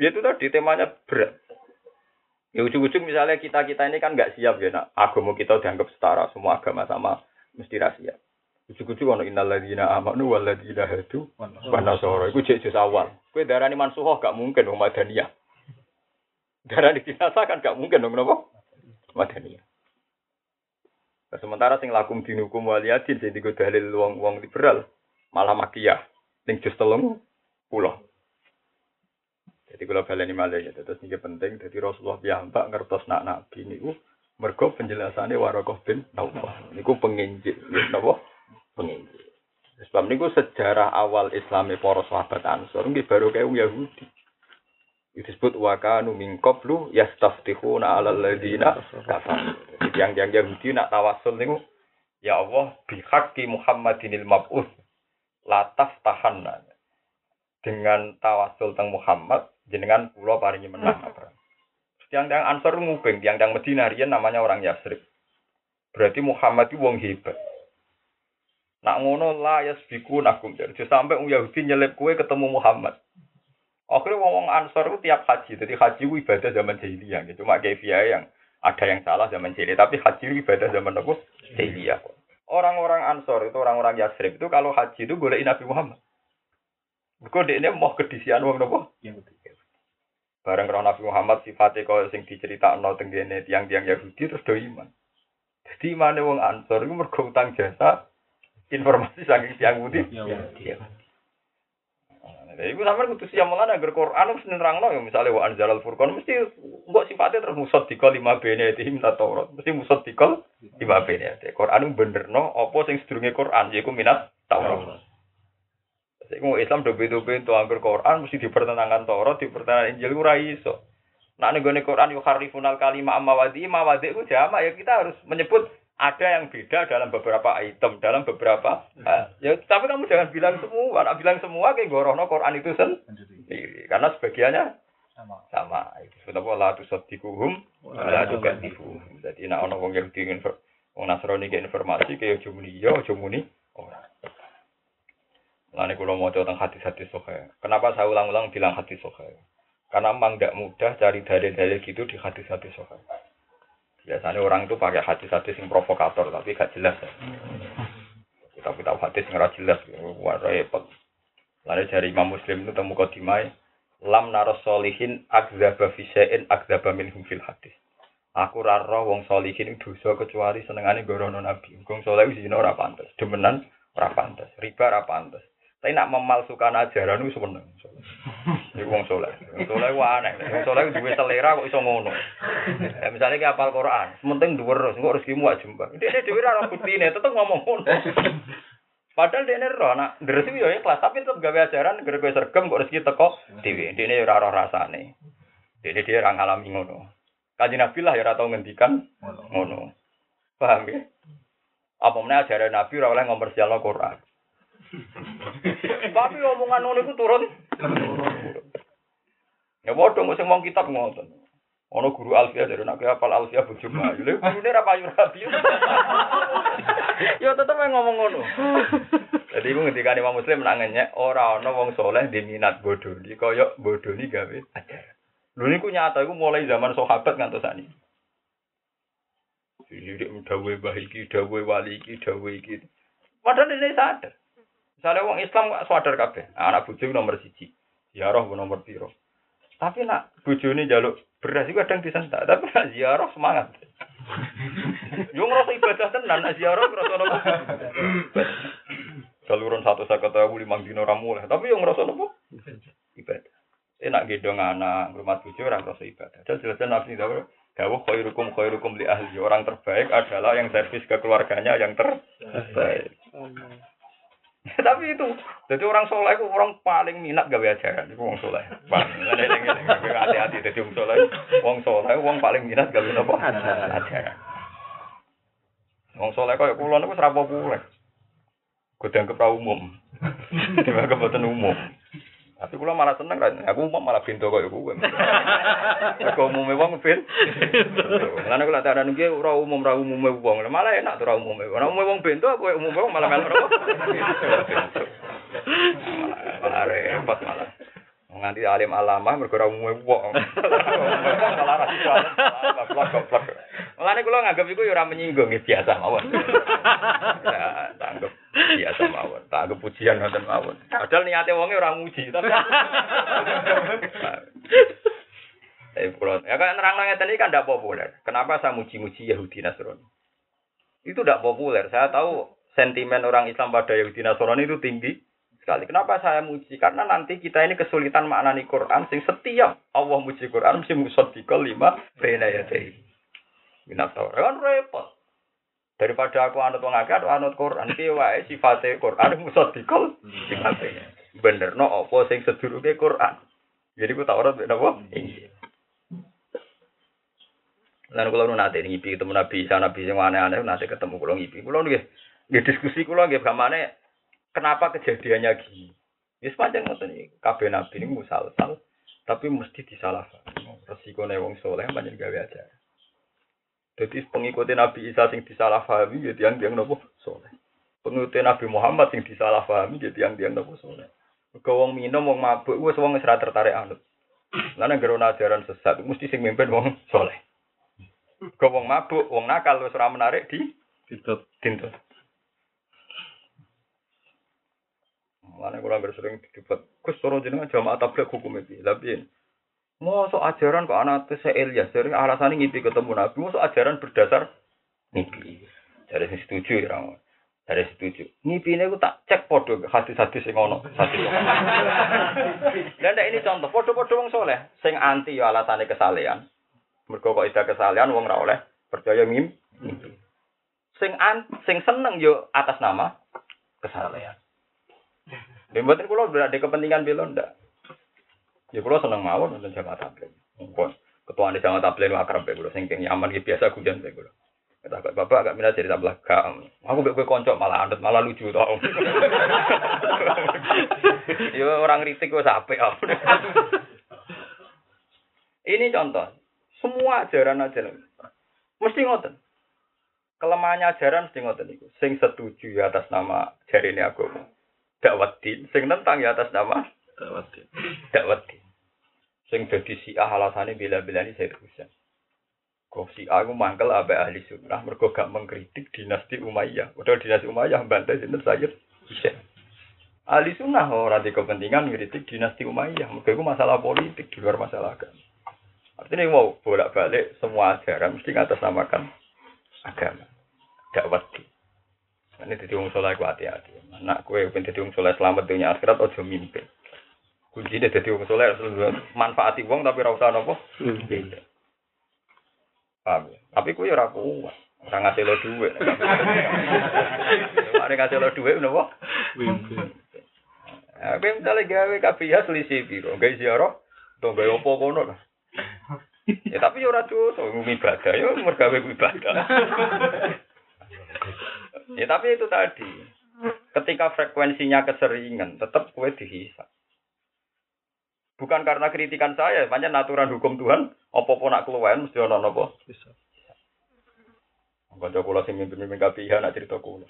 ya itu tadi temanya berat. Ya ujung-ujung misalnya kita-kita ini kan nggak siap ya, nak. agama kita dianggap setara, semua agama sama mesti rahasia. Ujung-ujung ono innal ladzina amanu wal ladzina hadu wan nasara. Iku jek awal. Kowe darani mansuhoh gak mungkin dong madaniyah. Darani kan gak mungkin dong napa? Madaniyah. Nah, sementara sing lakum dinukum waliyadin jadi dalil wong-wong liberal malah makiyah ning jus telung pulau. Jadi kalau baleni malih ya, terus ini penting. Jadi Rasulullah piyambak ngertos nak nabi niku mergo penjelasannya Warokoh bin Naufal. Niku penginjil, napa? Penginjil. Sebab niku sejarah awal Islami para sahabat Ansor nggih baru kayak Yahudi. Itu disebut wakanu min qablu yastaftihuna 'alal ladina kafar. Jadi yang yang Yahudi nak tawasul niku ya Allah bihaqqi Muhammadinil mab'uts la taftahanna. Dengan tawasul teng Muhammad jenengan pulau paringi menang apa. Tiang-tiang Ansor nguping, tiang-tiang Medina riyen namanya orang Yasrib. Berarti Muhammad itu wong hebat. Nak ngono la yasbiku nakum. Jadi sampai wong Yahudi nyelip kue ketemu Muhammad. Akhirnya wong wong Ansor itu tiap haji. Jadi haji itu ibadah zaman jahiliyah. Gitu. Cuma kefiah yang ada yang salah zaman jahiliyah. Tapi haji itu ibadah zaman apa? Jahiliyah. Orang-orang Ansor itu orang-orang Yasrib itu kalau haji itu golek Nabi Muhammad. Kok ini mau kedisian wong nopo? Bareng roh Nabi Muhammad sifatnya kau sing nol tenggene tiang-tiang Yahudi terus do iman. Jadi mana wong Ansor itu mergo utang jasa informasi saking tiang Yahudi. Iya. Nah, iku sampean kudu siap malah agar Quran mesti nerangno ya misalnya wa anzalal furqan mesti mbok sifatnya terus musaddiqal lima bene itu minta Taurat. Mesti musaddiqal lima bene itu. Quran benerno apa sing sedurunge Quran yaiku minat Taurat. Iku Islam do beda-beda to angger Quran mesti dipertentangan Taurat, dipertentangan Injil ora iso. Nah nego Quran yukharifunal kalima amawadi, mawadi itu jama ya kita harus menyebut ada yang beda dalam beberapa item, dalam beberapa hal. Ya, tapi kamu jangan bilang semua. Nak bilang semua kayak gorono Quran itu sendiri. Karena sebagiannya sama. Sama. Itu sudah pola tu sotikuhum, la tu katifu. Jadi nak ono wong yang ingin wong Nasrani ke informasi kayak jumuni yo, jumuni orang. Lalu kalau mau tentang hati-hati sohe. Kenapa saya ulang-ulang bilang hati sohe? Karena memang tidak mudah cari dalil-dalil gitu di hadis-hadis sohail. Biasanya orang itu pakai hadis-hadis yang provokator, tapi gak jelas. Kita tahu hadis yang jelas, wah repot. Lalu dari Imam Muslim itu temu kodimai, lam naros solihin akzaba fisein akzaba minhum fil hadis. Aku raro wong solihin dosa kecuali senengane gorono nabi. Wong soleh zina ora pantes, demenan ora riba ora. Tapi nak memalsukan ajaran itu seneng. Iku wong soleh. Soleh ku aneh. Wong soleh duwe selera kok iso ngono. Ya misalnya ki apal Quran, sementing dhuwur terus engko rezekimu wak jembar. Dia dhewe ora buktine, tetep ngomong ngono. Padahal dia ini roh, nak deresi yo ikhlas, tapi tetep gawe ajaran, gara kowe sergem kok rezeki teko dhewe. Dene ora roh rasane. Dene dia ora ngalami ngono. Kanjeng Nabi lah ya ora tau ngendikan ngono. Paham ya? Apa meneh ajaran Nabi ora oleh ngompersialno Quran. Tapi omongan ngono iku turun. Ya padha mung sing wong kitab ngoten. Ono guru Alfia dari nak hafal Alfia bojo Bayu. Lha gurune ra payu rabi. Ya tetep ngomong ngono. Jadi iku ngendika Imam Muslim nak ngenyek ora ana wong soleh di minat bodoni kaya bodoni gawe ajaran. Niku nyata iku mulai zaman sahabat ngantos sakniki. Jadi dawe bahiki, dawe wali iki, dawe iki. Padahal ini sadar. Misalnya orang Islam gak sadar kabeh, anak bojo nomor siji, ziarah nomor piro. Tapi nak bojo ini jaluk beras itu kadang disentak, tapi nak ziarah semangat. Yo ngerasa ibadah tenan, nak ziarah ngerasa nopo. Saluran satu saya kata lima dino ramu lah, tapi yang ngerasa nopo ibadah. Enak gedong anak, rumah bojo orang ngerasa ibadah. Dan jelasnya nabi itu Dawuh khairukum khairukum li ahli. Orang terbaik adalah yang servis ke keluarganya yang terbaik. *laughs* Tapi itu, jadi orang soleh itu orang paling minat gawe ajaran. Itu orang soleh. Hati-hati, jadi orang soleh, orang soleh, orang paling minat gawe apa? Ajaran. Orang soleh kaya kulon itu serapa populer. Gue dianggap umum. Dianggap buatan umum. Tapi kula malah seneng kan. Aku umum malah pintu kok kowe. Kok umume wong pin. Lan kula tak ada nunggu ora umum ora umume wong. Malah enak tuh ora umume. Ora umume wong pintu apa umume wong malah melok. *laughs* Malah repot malah. Nganti alim alamah mergo ora umume wong. *laughs* Malah ra iso. Goblok goblok. Mulane kula nganggep iku ya ora menyinggung biasa mawon. *laughs* Ya, tanggap biasa mawon. Tak anggap pujian ngoten mawon. Padahal niate wonge ora muji, tapi *laughs* Tapi pulau, ya kan nerang ngeten ini kan tidak populer. Kenapa saya muji-muji Yahudi Nasrani? Itu tidak populer. Saya tahu sentimen orang Islam pada Yahudi Nasrani itu tinggi sekali. Kenapa saya muji? Karena nanti kita ini kesulitan maknani Quran. Sing setiap Allah muji Quran mesti musaddiqal lima bena ya Minat Kan repot. Daripada aku anut wong akeh atau anut Quran, piye wae sifate Quran musaddiqal sifate. Bener no apa sing sedurunge Quran. Jadi ku Taurat beda apa? Iya. Lalu kalau nanti ngipi ketemu Nabi, sana Nabi yang aneh-aneh nanti ketemu kalau ngipi. Kalau nggih nggih diskusi kalau nggih gamane kenapa kejadiannya gini. Ya sepanjang ngoten iki, kabeh Nabi ini musalsal tapi mesti disalahkan. Resiko wong soleh banyak gawe aja. Jadi pengikuti Nabi Isa sing disalahpahami ya tiang-tiang nopo soleh. Pengikuti Nabi Muhammad sing disalahpahami ya tiang-tiang nopo soleh. Kau wong minum wong mabuk wis wong serat tertarik anut. Lan anggere ajaran sesat mesti sing mimpin wong soleh. Kau wong mabuk, wong nakal ora menarik di tintut. Mana kurang sering debat, Gus toro jenengan jamaah tabligh hukum iki. Tapi Mosok ajaran kok anak se Elias dari alasan ngipi ketemu Nabi, mosok ajaran berdasar ngipi. Jadi sing setuju ya Dari setuju. Ngipine ku tak cek podo hadis-hadis sing ono. Hadis. Dan *laughs* ini contoh podo-podo wong soleh sing anti yo alasane kesalehan. Mergo kok ida kesalehan wong ora oleh percaya mim. Sing an sing seneng yo atas nama kesalehan. Lha mboten kula berada kepentingan belo ndak. Ya kula seneng mawon nonton jamaah tabligh. Monggo ketua di jamaah tabligh akrab kula sing nyaman ki biasa guyon kula. Kata bapak agak minat tablah gak. Aku bek konco malah andet malah lucu tau. *laughs* Yo orang ritik gue *laughs* sampai Ini contoh. Semua ajaran ajaran mesti ngoten. Kelemahannya ajaran mesti ngoten itu. Sing setuju ya atas nama jari ini aku. Dakwat din. Sing tentang ya atas nama Dakwat din. dakwat din. Sing jadi si alasannya bila-bila ini saya terusan. Kok si aku mangkel abe ahli sunnah mergo gak mengkritik dinasti Umayyah. Udah dinasti Umayyah bantai sinten Sayyid Husain. Ahli sunnah ora di kepentingan ngkritik dinasti Umayyah. Mergo itu masalah politik di luar masalah agama. Artinya mau bolak-balik semua ajaran mesti ngatasnamakan agama. Dakwat di. Ini jadi wong soleh ku hati-hati. Anak kue pengen jadi wong soleh selamat dunia akhirat ojo mimpi. Kuncinya jadi wong soleh manfaati wong tapi ora usah nopo. Mimpi. Paham ya? Tapi kuwi ora kuat. Ora ngasih lo duit. Mari ngasih lo duit napa? Ya, kowe misalnya gawe kabeh selisih piro? Gawe ziarah, to gawe apa kono lah. Ya tapi ya ora dosa, ibadah ya mergawe ibadah. Ya tapi itu tadi. Ketika frekuensinya keseringan, tetap kue dihisap. Bukan karena kritikan saya, banyak aturan hukum Tuhan, apa-apa nak keluar mesti ono napa? Bisa. Kanca kula sing mimpin-mimpin KPIH nak cerita kula.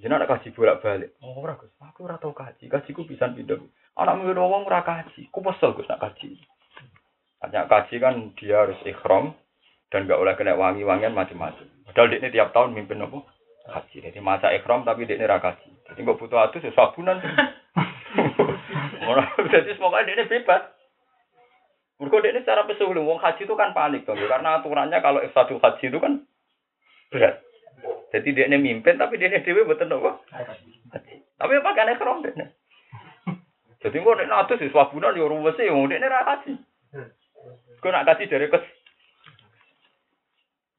Jenengan nak kaji bolak-balik. Oh, ora Gus, aku ora tau kaji. Kajiku pisan pindah. Anak murid wong ora kaji. Ku pesel Gus nak kaji. Hanya kaji kan dia harus ikhram dan gak boleh kena wangi-wangian macam-macam. Padahal dia ini tiap tahun mimpin apa? Kaji. Jadi masa ikhram tapi dia ra kaji. Jadi nggak butuh atus ya sabunan. *laughs* Jadi semoga dia bebas. Mereka dia ini secara pesulung, wong haji itu kan panik dong, karena aturannya kalau satu haji itu kan berat. Jadi dia mimpin, tapi dia ini dewi betul apa? Tapi apa kan ikhram dia? Jadi kok nek atus wis wabunan yo ruwes e wong dekne ra kaji. Kok nak kaji dari kes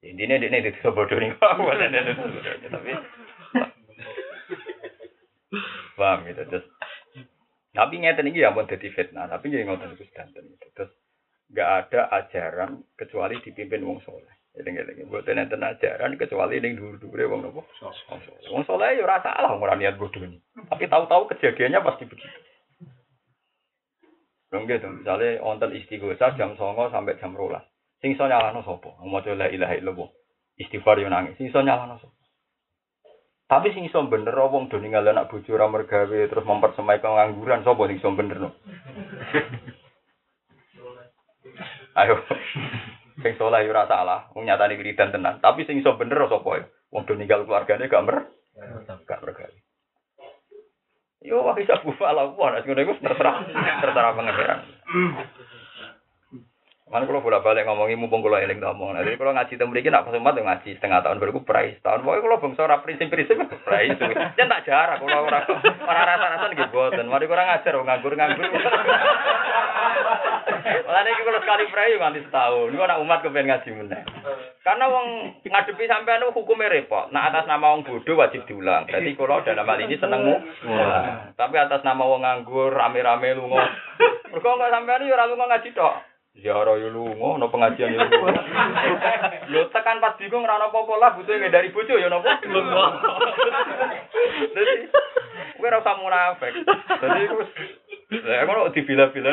Intinya dia ini tidak *laughs* bodoh nih, tapi *laughs* paham gitu terus. Tapi ngeten ini ya mau jadi fitnah, tapi jadi ngotot itu sedanten gitu. Terus nggak ada ajaran kecuali dipimpin wong soleh. Jadi nggak buat nenten ajaran kecuali yang dulu dulu wong nopo. Wong soleh ya rasa salah orang niat bodoh ini. Tapi tahu-tahu kejadiannya pasti begitu. Dong gitu, misalnya wonten istighosah jam songo sampai jam rolas. Sing iso nyalano sapa? Maca la ilaha illallah. Istighfar yo nangis. Sing iso nyalano sapa? Tapi sing iso bener wong do ninggal anak bojo ora mergawe terus mempersemai pengangguran sapa sing iso bener no? *laughs* Ayo. Sing saleh yo ora salah, wong nyatane wiridan tenan. Tapi sing iso bener sapa ya? Wong do ninggal keluargane gak mer gak mergawe. Yo wah bisa bufa nek ngono iku terserah *laughs* terserah pengeran. *laughs* Mana kalau bolak balik ngomongin mumpung kalau eling ngomong. Jadi kalau ngaji temu iki nak kesumat yo ngaji setengah tahun baru price tahun. Pokoknya kalau bangsa ora prinsip-prinsip price. Jangan tak jarak kalau ora ora rasa-rasa nggih boten. Mari kurang ngajar nganggur-nganggur. Malah iki kalau sekali price nganti setahun. Niku anak umat kepen ngaji meneh. Karena wong ngadepi sampean hukumnya repot. Nah atas nama wong bodoh wajib diulang. Jadi kalau dalam hal ini senengmu. Tapi atas nama wong nganggur rame-rame lunga. Mergo enggak sampean yo ora lunga ngaji tok. Ziarah yo lunga, ono pengajian yo lunga. *laughs* Lho tekan pas bingung ora ono apa-apa lah butuh dari bojo yo napa? Lunga. Dadi kowe ora usah munafik. Dadi wis Lah ngono dibila-bila.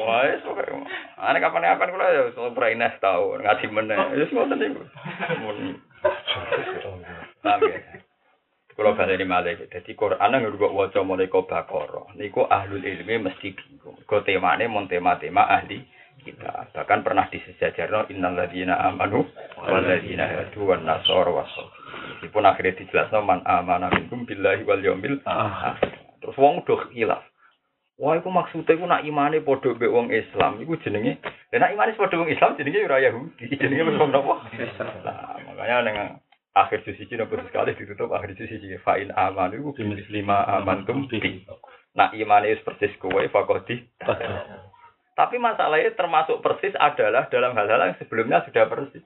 Wah, wis pokoke. Ane kapan-kapan kula yo praines tau ngaji meneh. Wis ngoten niku. Mun. Paham ya? Kalau bahasa ini malah jadi Quran yang juga wajah mulai kau bakoro, niku ahlul ilmi mesti Kau temanya mon tema-tema ahli kita. Bahkan pernah disejajarno innal ladina amanu wal ladina hadu wan nasor wasol. Meskipun akhirnya dijelasno man amana minkum billahi wal yaumil akhir. Terus wong udah hilaf. Wah, iku maksudnya iku nak imane padha mbek wong Islam, iku jenenge. Lah nak imane padha wong Islam jenenge ora Yahudi, jenenge wong napa? Nah, makanya dengan akhir juz siji nopo sekali ditutup akhir juz siji fa in amanu lima amantum bi. Nah imane wis persis kowe fakodi. Tapi masalahnya termasuk persis adalah dalam hal-hal yang sebelumnya sudah persis.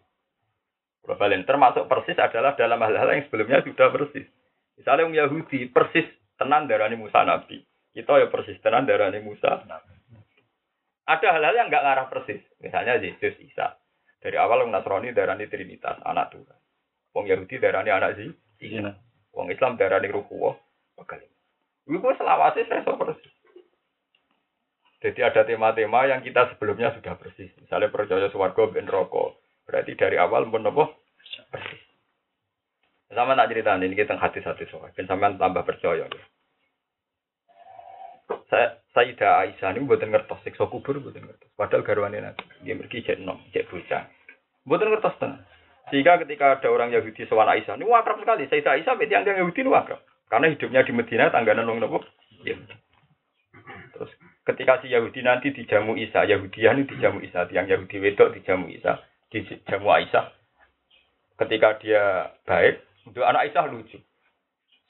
Globalen termasuk persis adalah dalam hal-hal yang sebelumnya sudah persis. Misalnya orang Yahudi persis tenan darani Musa Nabi. Kita ya persis tenan darani Musa. Ada hal-hal yang nggak ngarah persis. Misalnya Yesus Isa. Dari awal orang Nasrani darani Trinitas, anak Tuhan. Wong Yahudi darani anak sih. Iya. Wong Islam darani Ruhuwah. Bakal. Iku saya so persis. Jadi ada tema-tema yang kita sebelumnya sudah persis. Misalnya percaya suwargo ben rokok. Berarti dari awal pun apa? Persis. Sama tak cerita ini kita hati-hati soal. Ben sampean tambah percaya. Ya. Saya Sayyidah Aisyah ini buatan ngertos siksa kubur buatan ngertos. Padahal garwane nanti dia pergi cek nom, cek bocah. Buatan ngertos tenang. Sehingga ketika ada orang Yahudi sewan Aisyah, ini wakrab sekali. Sayyidah Aisyah berarti yang Yahudi ini wakrab. Karena hidupnya di Medina tangganan wong nopo. Ya. Terus ketika si Yahudi nanti dijamu Isa, Yahudian ini dijamu Isa, yang Yahudi wedok dijamu Isa, dijamu Aisyah. Ketika dia baik, untuk anak Aisyah lucu.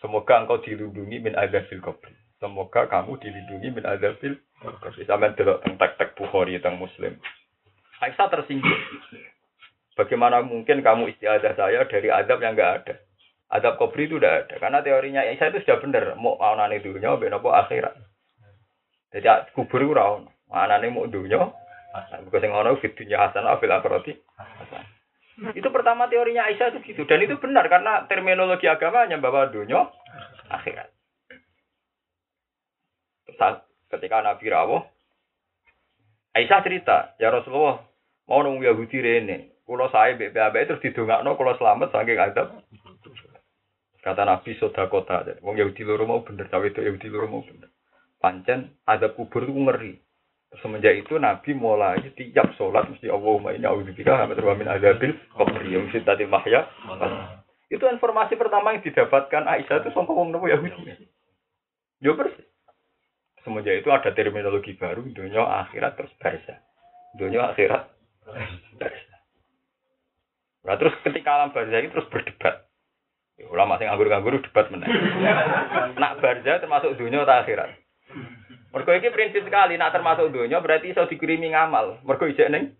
Semoga engkau dilindungi min azabil qabr. Semoga kamu dilindungi min azabil kabri. Sampai delok teng tek-tek Bukhari teng Muslim. Aisyah tersinggung. Bagaimana mungkin kamu istiadah saya dari azab yang enggak ada? Azab kubri itu udah ada. Karena teorinya Aisyah itu sudah benar. Mau anane dunia, benopo akhirat. Jadi kubur itu rawon. Anane mau dunia. Bukan yang ngono fit dunia hasanah fil akhirati. Itu pertama teorinya Aisyah itu gitu. Dan itu benar karena terminologi agamanya bahwa dunia akhirat saat ketika Nabi rawuh Aisyah cerita, ya Rasulullah, mau nunggu Yahudi rene, kulo saya BPAB terus didongakno kulo selamat saking adab. Kata Nabi soda kota, wong Yahudi loro mau bener, cawe itu Yahudi loro mau bener. Pancen ada kubur itu ngeri. Semenjak itu Nabi mulai tiap sholat mesti Allahumma a'udzubika min terbamin adabil qabri yang mesti tadi mahya. Itu informasi pertama yang didapatkan Aisyah itu sama wong Yahudi. Yo persis. Semenjak itu ada terminologi baru, dunia akhirat terus barza. Dunia akhirat barza. Nah, terus ketika alam barza ini terus berdebat. Ya, ulama sing nganggur-nganggur debat mana? nak barza termasuk dunia atau akhirat? Mergo iki prinsip sekali, nak termasuk dunia berarti iso dikirimi ngamal. Mergo ijek ning.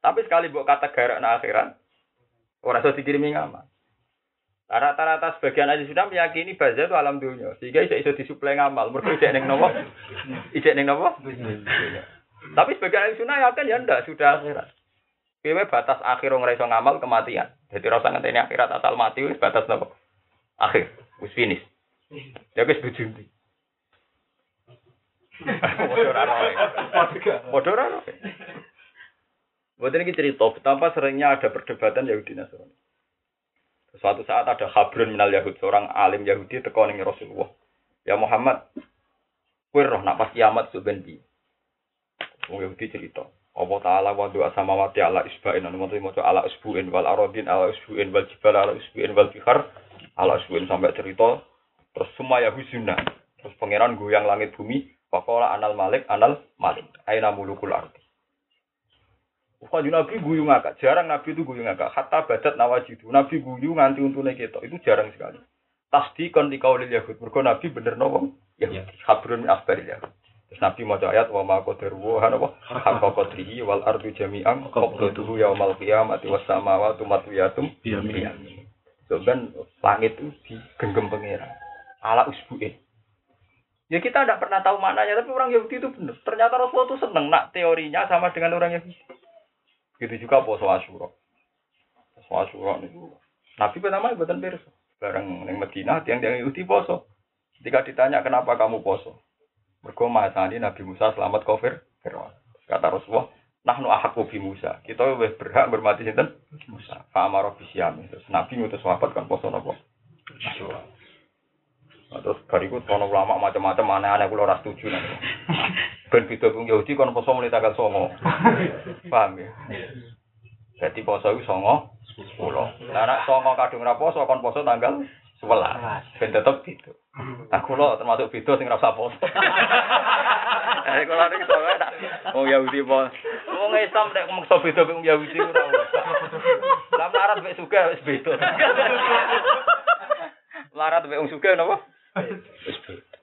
Tapi sekali buat kata garak na akhirat, orang iso dikirimi ngamal. Rata-rata sebagian ahli sudah meyakini baza itu alam dunia, sehingga bisa iso disuplai ngamal. Mereka ijek neng nopo, ijek neng nopo. Tapi sebagian ahli sunnah yakin ya ndak sudah akhirat. Kewe batas akhir orang iso ngamal kematian. Jadi rasa ngenteni akhirat asal mati wis batas nopo. Akhir, wis finish. Ya wis bujunti. Bodoh raro. Bodoh raro. Buat ini cerita betapa seringnya ada perdebatan Yahudi Nasrani. Suatu saat ada Habrun minal Yahud, seorang alim Yahudi teko ning Rasulullah. Ya Muhammad, kowe roh nak pas kiamat ben piye? Wong Yahudi cerita. Allah Ta'ala wa doa sama mati ala isba'in anu mau maca ala isbu'in wal aradin ala isbu'in wal jibal ala isbu'in wal bihar ala isbu'in sampai cerita terus semua Yahudi terus pangeran goyang langit bumi Pakola anal malik anal malik aina mulukul ardi Kanjeng Nabi guyu ngakak, jarang Nabi itu guyu ngakak. Hatta badat nawajidu, Nabi guyu nganti untune kita, itu jarang sekali. Tasdi kon dikaulil Yahud, mergo Nabi bener nopo? Ya, habrun min akhbaril Yahud. Terus Nabi mau ayat wa ma qadaru wa napa? Hakka qadrihi wal ardu jami'an qabdatuhu yaumal qiyamati was samawati matwiyatum biyamin. So kan langit itu digenggam pangeran. Ala usbu'in. Ya kita tidak pernah tahu maknanya, tapi orang Yahudi itu benar. Ternyata Rasulullah itu senang nak teorinya sama dengan orang Yahudi. Gitu juga poso Asyura. Poso Asyura niku Nabi pertama buatan pirsa. Bareng ning Madinah tiang-tiang Yahudi poso. Ketika ditanya kenapa kamu poso? Mergo mahasani Nabi Musa selamat kafir Fir'aun. Kata Rasulullah, nahnu ahakku bi Musa. Kita lebih berhak bermati sinten? Musa. Fa amara bi Terus Nabi ngutus sahabat kan poso napa? Nah, terus bariku ono ulama macam-macam aneh-aneh kula ora setuju nanti. Ben beda wong Yahudi kon poso mulai tanggal 9. Paham ya? Jadi poso iku 9 10. Lah nek 9 kadung ra poso kon poso tanggal sebelas. Ben tetep itu. Nah, kula termasuk beda sing rasa poso. *laughs* Eh kula niki soalnya tak wong Yahudi po. Wong Islam nek maksa beda wong Yahudi ora. Lah melarat mek suka wis beda. *laughs* Melarat mek wong suka napa? Wis beda.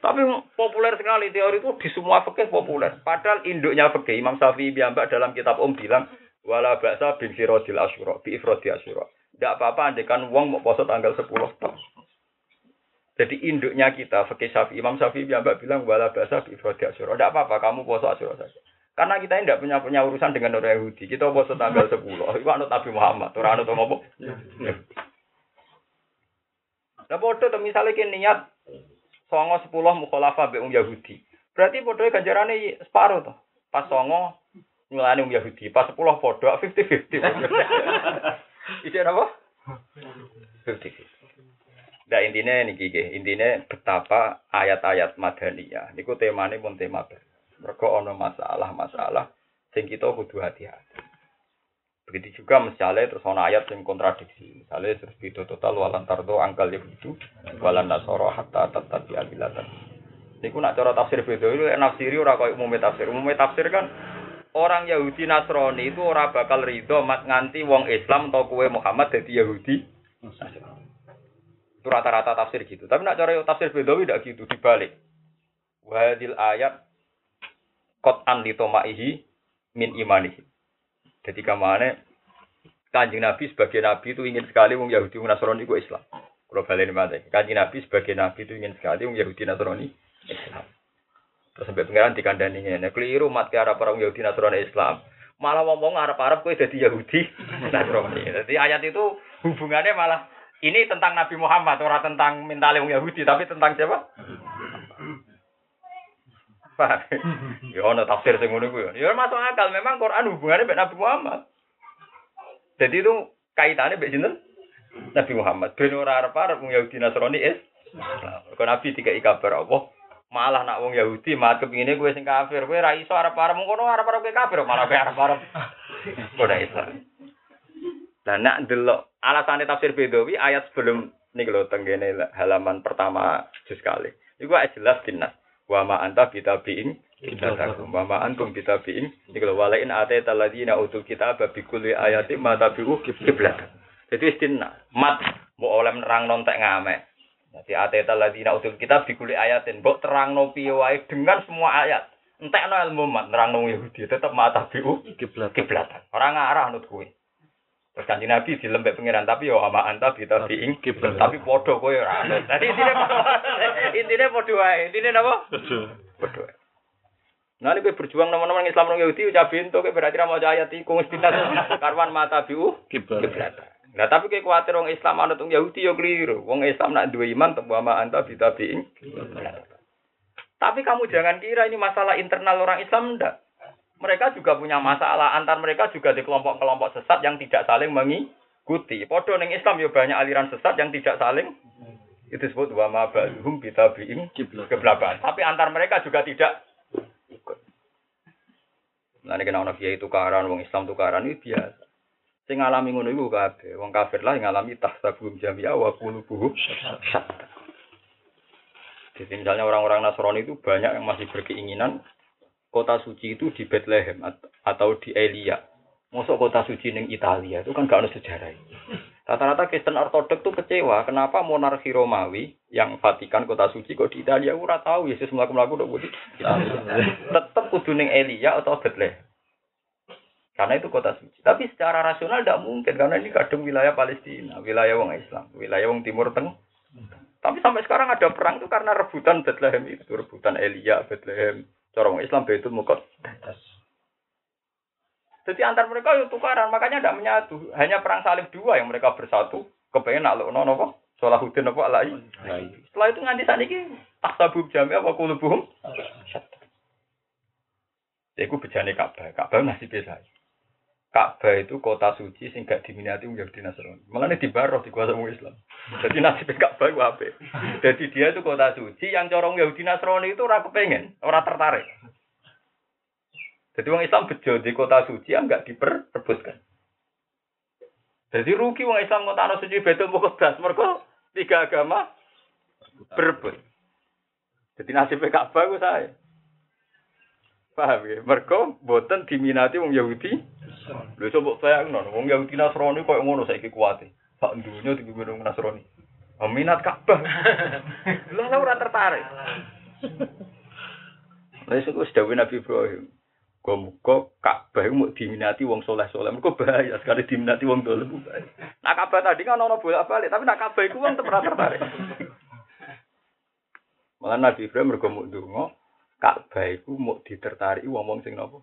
Tapi populer sekali teori itu di semua fikih populer. Padahal induknya fikih Imam Syafi'i biambak dalam kitab Om bilang wala ba'sa bin firodil asyura bi ifrodi asyura. Tidak apa-apa andekan uang mau poso tanggal 10 tok. Jadi induknya kita, fakih Syafi, Imam Syafi'i mbak bilang wala bahasa ifrodi asyura. Tidak apa-apa, kamu poso asyura saja. Karena kita tidak punya punya urusan dengan orang Yahudi. Kita poso tanggal 10. Itu anut Nabi Muhammad. Orang anut apa? Nah, bodoh misalnya kita niat songo 10 mukhalafah be Yahudi. Berarti bodohnya ganjarannya separuh tuh. Pas songo nyulani um Yahudi. Pas 10 bodoh 50-50. Ide apa? Nah intinya ini gigi, intinya betapa ayat-ayat madaniyah. Niku temanya pun tema ber. Mereka ono masalah-masalah, sing kita kudu hati-hati. Begitu juga misalnya terus ono ayat yang kontradiksi. Misalnya terus itu total walan tardo angkal ya itu walan nasoro hatta tata ya diambilatan. Niku nak cara tafsir beda itu nafsiri ora koyo umumnya tafsir. Umumnya tafsir kan orang Yahudi Nasrani itu ora bakal ridho mat nganti wong Islam atau kue Muhammad jadi Yahudi. Itu rata-rata tafsir gitu. Tapi nak cara tafsir beda tidak gitu dibalik. Wahadil ayat kot an litomaihi min imanihi. Jadi ke mana kanjeng Nabi sebagai Nabi itu ingin sekali wong Yahudi wong Nasrani itu Islam. Kalau balik kanjeng Nabi sebagai Nabi itu ingin sekali wong Yahudi Nasrani Islam. Terus sampai pengiran dikandani ini, keliru mati Arab orang Yahudi Nasrani Islam. Malah ngomong Arab Arab kue jadi Yahudi *laughs* Nasrani. Jadi ayat itu hubungannya malah ini tentang Nabi Muhammad, orang tentang mental wong Yahudi, tapi tentang siapa? *laughs* ya ono tafsir sing ngono kuwi. Ya masuk akal, memang Quran hubungannya dengan Nabi Muhammad. Jadi itu kaitannya mbek sinten? Nabi Muhammad. Ben ora arep-arep wong Yahudi Nasrani is. Kok Nabi dikai kabar apa? Malah nak wong Yahudi mat kepingine kowe sing kafir, kowe ra iso arep-arep mung kono arep-arep kowe kafir, malah kowe arep-arep. *laughs* Ora iso. Dan nak delok alasane tafsir Bedawi ayat sebelum niki lho tenggene halaman pertama juz kali. Iku jelas dinas wa ma anta bitabiin kiblatakum wa ma antum bitabiin iki lho walain atata ladina utul kitab bi kulli ayati ma tabiu kiblat jadi istinna mat mbok oleh nerang nontek ngamek jadi atata ladina utul kitab bi kulli ayatin. Mbok terangno piye wae? Dengan semua ayat. Entekno ilmu mat nerangno Yahudi. Tetep ma tabiu. Kiblat kiblatan. Ora ngarah nut kuwi Terus kanji Nabi di lembek pengiran tapi yo sama anta kita biing tapi podo kowe ora. Tadi *laughs* intine intine podo. Wae. Intine napa? Podo. Nah ini berjuang teman-teman Islam orang Yahudi ucap bintu ke berarti mau ayat iku mesti karwan mata biu kiblat. Nah tapi kayak khawatir orang Islam anut orang Yahudi yo keliru. Wong Islam nak dua iman tembu sama anta kita biing. Tapi kamu jangan kira ini masalah internal orang Islam ndak mereka juga punya masalah. Antar mereka juga di kelompok-kelompok sesat yang tidak saling mengikuti. Podo ning Islam ya banyak aliran sesat yang tidak saling itu disebut wa ma ba'dhum bitabi'in kebelakan. Tapi antar mereka juga tidak ikut. Nah ini kena ono kiai tukaran, wong Islam tukaran itu biasa. Sing ngalami ngono iku kabeh. Wong kafir lah ngalami tahsabum jami'a wa qulubuhum syatta. Jadi misalnya orang-orang Nasrani itu banyak yang masih berkeinginan kota suci itu di Bethlehem atau di Elia. Masuk kota suci ning Italia itu kan gak ada sejarah. Rata-rata Kristen Ortodok tuh kecewa, kenapa monarki Romawi yang Vatikan kota suci kok di Italia ora tahu Yesus melaku-melaku udah di Italia. *laughs* Tetap kudu ning Elia atau Bethlehem. Karena itu kota suci. Tapi secara rasional tidak mungkin karena ini kadang wilayah Palestina, wilayah wong Islam, wilayah wong Timur Tengah. Tapi sampai sekarang ada perang itu karena rebutan Bethlehem itu, rebutan Elia, Bethlehem, Corong Islam itu mukot. Jadi antar mereka itu tukaran, makanya tidak menyatu. Hanya perang salib dua yang mereka bersatu. Kepengen nak lo nopo, Salahuddin nopo alai. Setelah itu nganti saat ini tak sabub jami apa kulubuhum. Jadi aku bejane Ka'bah, Ka'bah masih biasa. Ka'bah itu kota suci sing gak diminati wong Yahudi Nasrani. Malah di baroh di kuasa Islam. Jadi nasib Ka'bah itu apa? Jadi dia itu kota suci yang corong Yahudi Nasrani itu ora kepengen, ora tertarik. Jadi wong Islam bejo di kota suci yang gak diperebutkan. Jadi rugi wong Islam ngotakno suci Baitul Muqaddas mergo tiga agama berebut. Jadi nasibnya Ka'bah ku saya. Paham ya? Mergo boten diminati wong Yahudi. Lho coba bayangno wong Yahudi Nasrani koyo ngono saiki kuwate. Sak dunya dipimpin wong Nasrani. Minat Ka'bah. *laughs* Lah ora tertarik. Lah iku wis dawuh Nabi Ibrahim. Muga Ka'bah mau diminati wong soleh-soleh. Mergo bahaya sekali diminati wong dolim. Nak Ka'bah tadi kan ono bolak-balik, tapi nak Ka'bah iku wong pernah tertarik. Malah Nabi Ibrahim mergo mau ndonga Ka'bah iku mau ditertarik wong-wong sing napa?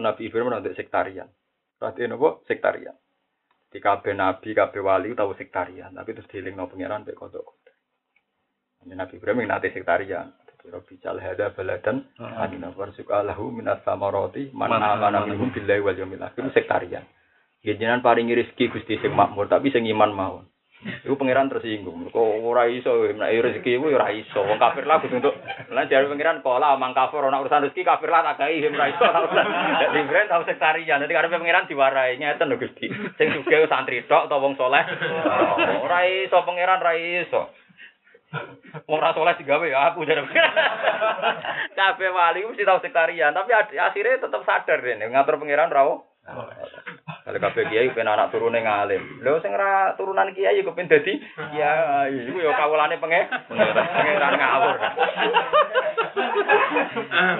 Nabi Ibrahim ora sektarian. Berarti napa? Sektarian. Di kabeh nabi, kabeh wali tahu sektarian, tapi terus dielingno pangeran mek kodok. Nabi Ibrahim nate sektarian. Rabbi jal hada baladan adina warzuqa lahu minas samarati man amana minhum billahi wal yawmil akhir sektarian. Jenengan paringi rezeki Gusti sing makmur tapi sing iman mawon. Iku pangeran tersinggung. Kok ora iso nek rezeki iku ora iso. Wong kafir lah untuk lan jare pangeran pola mang kafir ana urusan rezeki kafir lah tak gawe ora iso. Dadi brand tau sektarian. Dadi karepe pangeran diwarai ngeten lho Gusti. Sing sugih santri tok utawa wong saleh. Ora iso pangeran ora iso. Wong ra saleh digawe ya aku jare. Kabeh wali mesti tau sektarian, tapi akhirnya tetap sadar dene ngatur pangeran ra Kalau kabeh kiai pengen anak turune ngalim. Lho sing ora turunan kiai kok pengen dadi kiai. Iku ya kawulane penge pangeran ngawur.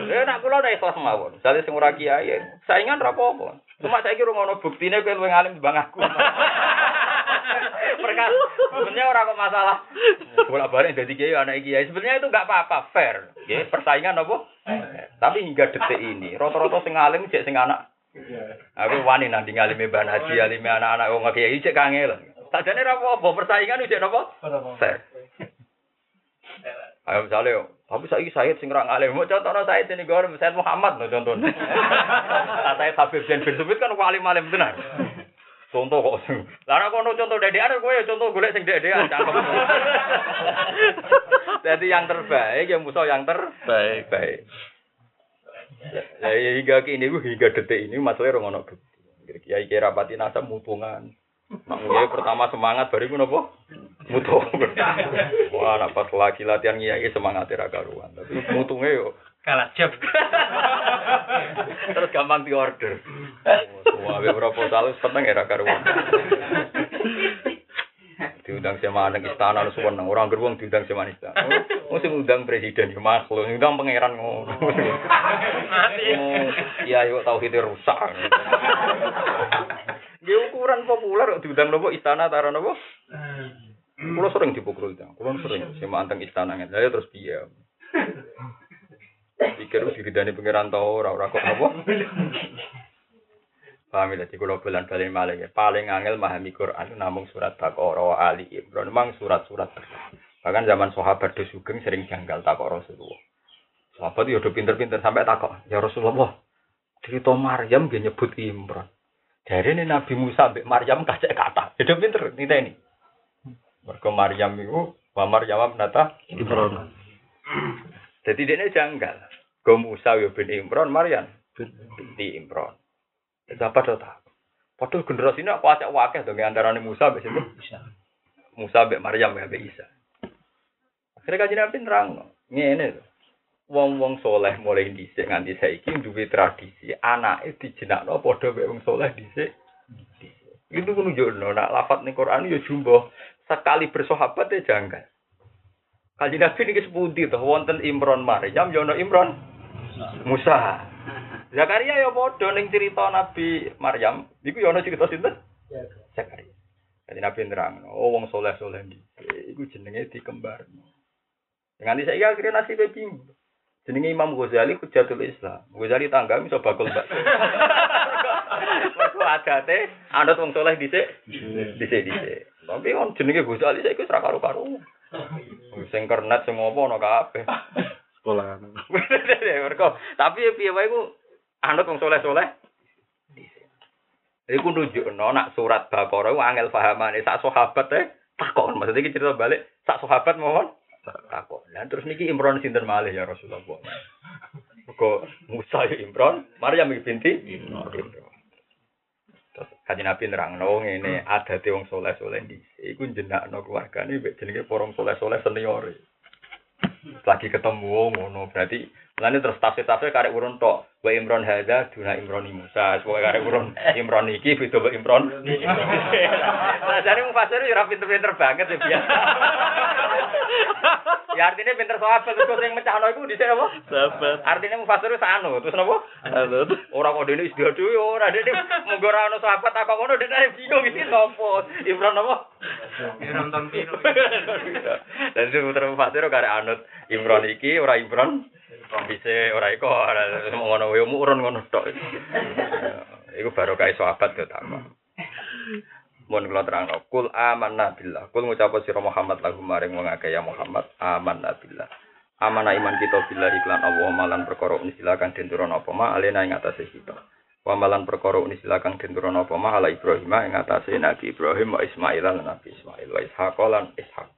Ya nak kula nek ikhlas mawon. Dadi sing ora kiai saingan ra apa-apa. Cuma saiki ora ngono buktine kowe luwih ngalim timbang aku. Perkara sebenarnya orang kok masalah. Bolak balik dari kiai anak kiai sebenarnya itu nggak apa-apa fair. Ya, persaingan apa? Tapi hingga detik ini rata-rata sing alim cek sing anak. Aku wani nanti ngalimi Mbah Haji, alimi anak-anak wong kiai cek kangel. Sajane ora apa-apa persaingan cek napa? Fair. Ayo misalnya, tapi saya Said sing orang alim. Mau contohnya Said ini gue Said Muhammad no contohnya. *laughs* Saya Habib bin Bin kan wali alim benar. Contoh kok. Lah nek kono contoh dedean kowe ya contoh golek sing dedean cakep. *laughs* Jadi yang terbaik yang musuh yang terbaik. Baik. Ya, ya hingga kini hingga detik ini masalahnya orang ono bukti. Kiai kira pati nasa mutungan. Mak kiai pertama semangat baru gue nopo mutu. Wah, nak pas lagi latihan kiai semangat era karuan. Tapi mutungnya yo kalah jab. Terus gampang diorder. Wah, proposal seneng era karuan. Diundang sama anak istana lu seneng orang gerbong diundang sama istana. Oh sing undang presiden ya makhluk undang pangeran ngono. Iya yuk tahu kita rusak. Dia ukuran populer diundang nopo istana taruh nopo? Kulo sering dipukul itu, kulo sering sama anteng istana. Nggak, saya terus diam. Pikir diridani pangeran tau ora ora kok nopo. Paham ya, jadi kalau bulan balik malah ya. Paling angel memahami Quran namung surat Baqarah, Ali Imran. Memang surat-surat Bahkan zaman sahabat sugeng sering janggal takok Rasulullah. Sahabat ya udah pinter-pinter sampai takok, ya Rasulullah. Cerita Maryam dia nyebut Imran. Dari ini Nabi Musa sampai Maryam kacek kata. Ya udah pinter, ini ini. Mereka Maryam itu, wa Maryam nata Imran. Jadi dia janggal. Go Musa ya bin Imran, Maryam binti Imran. Siapa do tak? Padahal generasi ini aku acak wakil dong antara Musa sampai situ. Musa sampai Maryam sampai Isa. Akhirnya kajian Nabi terang, ini wong-wong soleh mulai dhisik nganti saiki duwe tradisi anake dijenakno padha mek wong soleh dhisik. Itu menunjukno nak lafat ning Quran ya jumbo sekali bersahabat ya janggal. Kajian Nabi ini sepundi tuh wonten Imron Maryam ya Imron Musa. Zakaria ya padha ning cerita Nabi Maryam, iku ya ana cerita sinten? Zakaria. Jadi Nabi nerang, oh wong soleh-soleh iki, iku jenenge dikembarno. Dengan saya akhirnya nasib bingung. Jenenge Imam Ghazali Hujatul Islam. Ghazali tangga iso bakul mbak. *laughs* Mergo adate anut wong soleh dhisik. Dhisik dhisik. Tapi on jenenge Ghazali saiki wis ra karo-karo. Sing kernet sing ngopo ana kabeh. Sekolah. *laughs* Mergo tapi piye wae ku anut wong soleh-soleh. Iku nunjukno nak surat Baqarah ku angel pahamane sak sahabat teh takon. Maksudnya iki cerita balik sak sahabat mohon takon. Lah terus niki Imron sinten malih ya Rasulullah. Kok Musa ya Imron, Maryam binti Imron. Terus Kaji Nabi nerangno ngene adate wong soleh-soleh dhisik iku jenakno keluargane mbek jenenge porong soleh-soleh senior. Lagi ketemu ngono berarti Lalu terus tafsir-tafsir karek urun tok. Wa Imron hadza duna Imron Musa. Semoga karek urun Imron iki beda wa Imron. Nah, jadi mufasir ya pinter-pinter banget ya biasa. ya artinya pinter sahabat terus sing mecahno iku dhisik apa? Sahabat. Artinya mufasir wis anu, terus napa? Anut. Ora kok dene wis dhewe ora dene munggo ora ono sahabat tak kok ngono dene bingung iki sapa? Imron apa? Imron Tampiro. Dan itu putra mufasir karek anut Imron iki ora Imron bisa ora iko ora ngono wae urun ngono tok. Iku baru kae sahabat yo tak. Mun kula terangno, kul amanna billah. Kul ngucap sira Muhammad lagu maring wong akeh ya Muhammad amanna billah. Amana iman kita billah iklan Allah malan perkara unisila kang den turun apa ma alena ing atase kita. Wa malan perkara unisila kang den apa ma ala Ibrahim ing atase Nabi Ibrahim wa Ismail lan Nabi Ismail wa Ishaq lan Ishaq.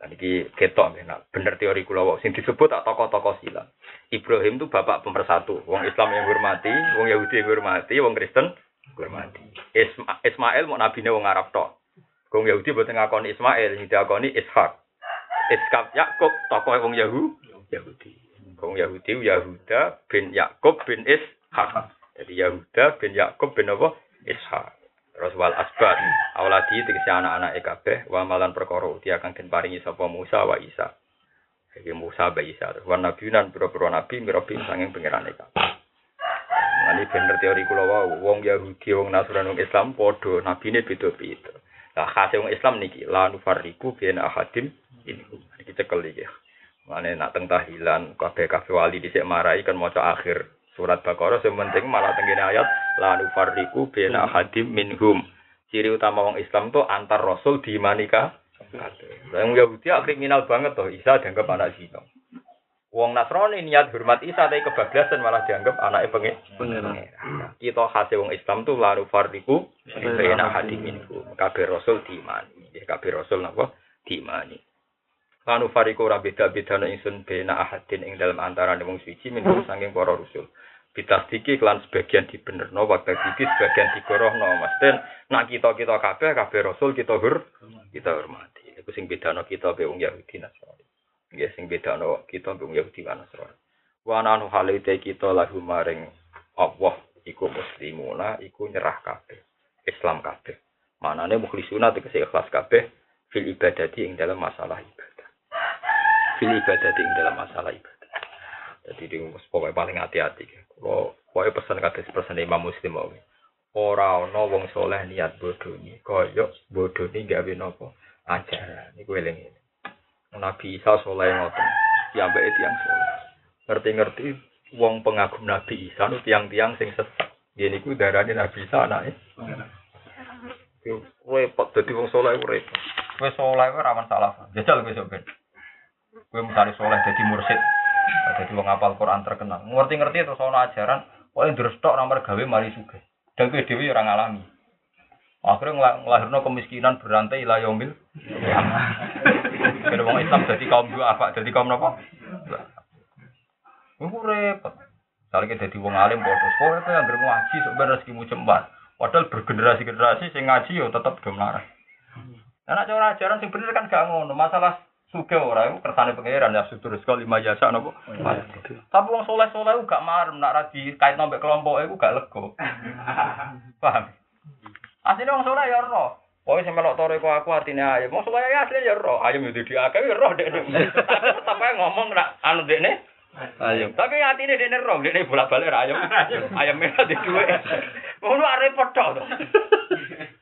Dan iki ketok benar. Bener teori kula wau sing disebut tak tokoh-tokoh silam. Ibrahim itu bapak pemersatu. Wong Islam yang hormati, wong Yahudi yang hormati, wong Kristen hormati. Isma, Ismail mau nabine wong Arab tok. Wong Yahudi boten ngakoni Ismail, sing diakoni Ishak. Ishak Yakub tokoh wong Yahu, Yahudi. Wong Yahudi Yahuda bin Yakub bin Ishak. Jadi Yahuda bin Yakub bin apa? Ishak. Terus wal asbat, awladi tegese anak-anak kabeh wa malan perkara uti akan den paringi sapa Musa wa Isa. Iki Musa wa Isa. Wa nabiunan pira-pira nabi mirabi sanging pangerane kabeh. Ini bener teori kula wau, wong Yahudi, wong Nasrani, wong Islam padha nabine beda-beda. Lah khase wong Islam niki la nufarriqu baina ahadim ini. Iki cekel iki. Mane nak teng tahilan kabeh-kabeh wali dhisik marai kan maca akhir surat Baqarah sing penting malah tengene ayat la nufarriqu baina ahadim minhum. Ciri utama wong Islam tuh antar rasul diimani ka kabeh. Lah wong Yahudi ah, kriminal banget toh Isa dianggap anak zina. Wong Nasrani niat hormat Isa tapi kebablasan malah dianggap anaknya pengen. Pengeran. Kita khase wong Islam tuh lalu fardiku baina hadim minhum. Kabeh rasul diimani. Ya kabeh rasul napa? Diimani. Lanu fariku ora beda-beda nek ingsun bena ahadin ing dalam antara wong suci minhum saking para rasul. Bitasdiki kelan sebagian dibenerno waktu iki sebagian digorohno Mas Den nak kita-kita kabeh kabeh rasul kita hur kita hormati. Iku sing bedano kita be wong Yahudi Nasrani. Nggih sing bedano kita be wong Yahudi lan Nasrani. Wa nanu halite kita lahu maring Allah iku muslimuna iku nyerah kabeh. Islam kabeh. Manane mukhlisuna tegese ikhlas kabeh fil ibadati ing dalam masalah ibadah. Fil ibadati ing dalam masalah ibadah. Jadi di pokoknya paling hati-hati. Kalau pokoknya pesan kata pesan Imam Muslim mau. Ora ana wong soleh niat bodoh ni, koyok bodoh ni gawe nopo ajaran. Iku eling ini. Nabi Isa soleh ngoten, piambake tiang soleh. Ngerti-ngerti wong pengagum Nabi Isa nu tiang-tiang sing sesat. Yen iku darane Nabi Isa anake. Iku repot dadi wong soleh repot. Kowe soleh rawan salah. Jajal kowe sok ben. Kowe misalnya soleh dadi mursid, dadi wong apal Quran terkenal. Ngerti-ngerti terus ana ajaran, pokoke ndrestok nomor gawe mari sugih. Dan kowe dhewe ya ora ngalami. Akhirnya ngela- ngelahirno kemiskinan berantai ila kiamah. Kira wong Islam dadi kaum dua apa? Dadi kaum napa? Iku repot. Misalnya dadi wong alim padha, kowe kowe anggere ngaji ben rezekimu jembar. Padahal bergenerasi-generasi sing ngaji yo do melarat. Nah, nek cara ajaran sing bener kan gak ngono. Masalah suge ora iku kersane pangeran ya sudur sekali lima jasa napa. Tapi wong soleh-soleh gak marem nak ra dikait nombek kelompok iku gak lega. *laughs* Paham? Asline wong soleh ya ora. Pokoke sing melok tore kok aku artine ayam. Wong soleh asline ya ora. Ayam itu diakeh ya ora dekne. *laughs* Tapi ngomong nak anu dekne. Ayo. Tapi atine dekne ora, dekne bolak-balik ayam. Ayam merah di duwe. Ngono arep repot to. *laughs*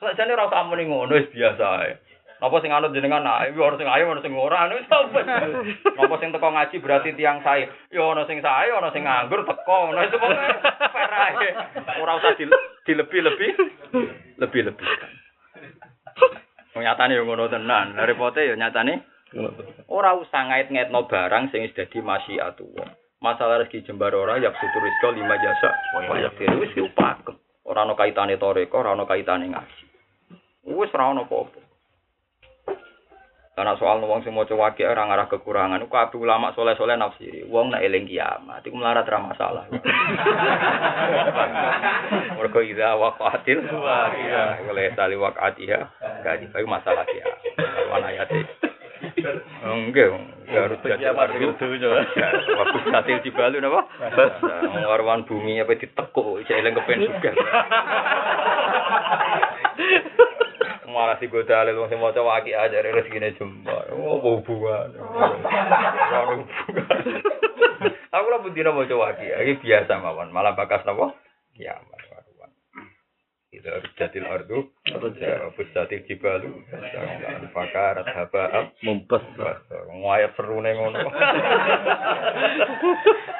Sajane ora usah muni ngono wis biasa ae. Napa sing anut jenengan ae, ora sing ayo ora sing ora anu sapa. Napa sing teko ngaji berarti tiang sae. Ya ana sing sae, ana sing nganggur teko. Ngono itu pokoke fair ae. Ora usah di, dilebih-lebih lebih-lebih. Nyatane yo ngono tenan. Lah repote yo nyatane ora usah ngait-ngaitno barang sing wis dadi masyiatullah. Masalah rezeki jembar ora ya sutur rizqa lima jasa. Waya kene wis upakem. Ora ana kaitane toreko, ora ana kaitane ngaji. Wis ora ana apa-apa. Karena soal wong sing maca wakil ora ngarah kekurangan, iku kabeh ulama soleh-soleh nafsiri. Wong nek eling kiamat iku melarat ra masalah. *laughs* Mergo ida waqatil waqiah. Oleh tali waqatiha gadi iku masalah kiamat. Wan ayate. Enggak, harus jadi. Waktu katil di Bali napa? Warwan bumi apa ditekuk, cek eling kepen juga. *laughs* Malah si gue dalil wong sing maca waki aja rezekine jembar. Oh, hubungan? *laughs* Ora hubungan. *laughs* Aku lah bendina maca waki, iki biasa mawon. Malah bakas napa? Kiamat waruan. Itu jatil ardu, ya bustatil jibalu, jangan fakarat haba'am Mumpes. Ngayat seru ngono. *laughs*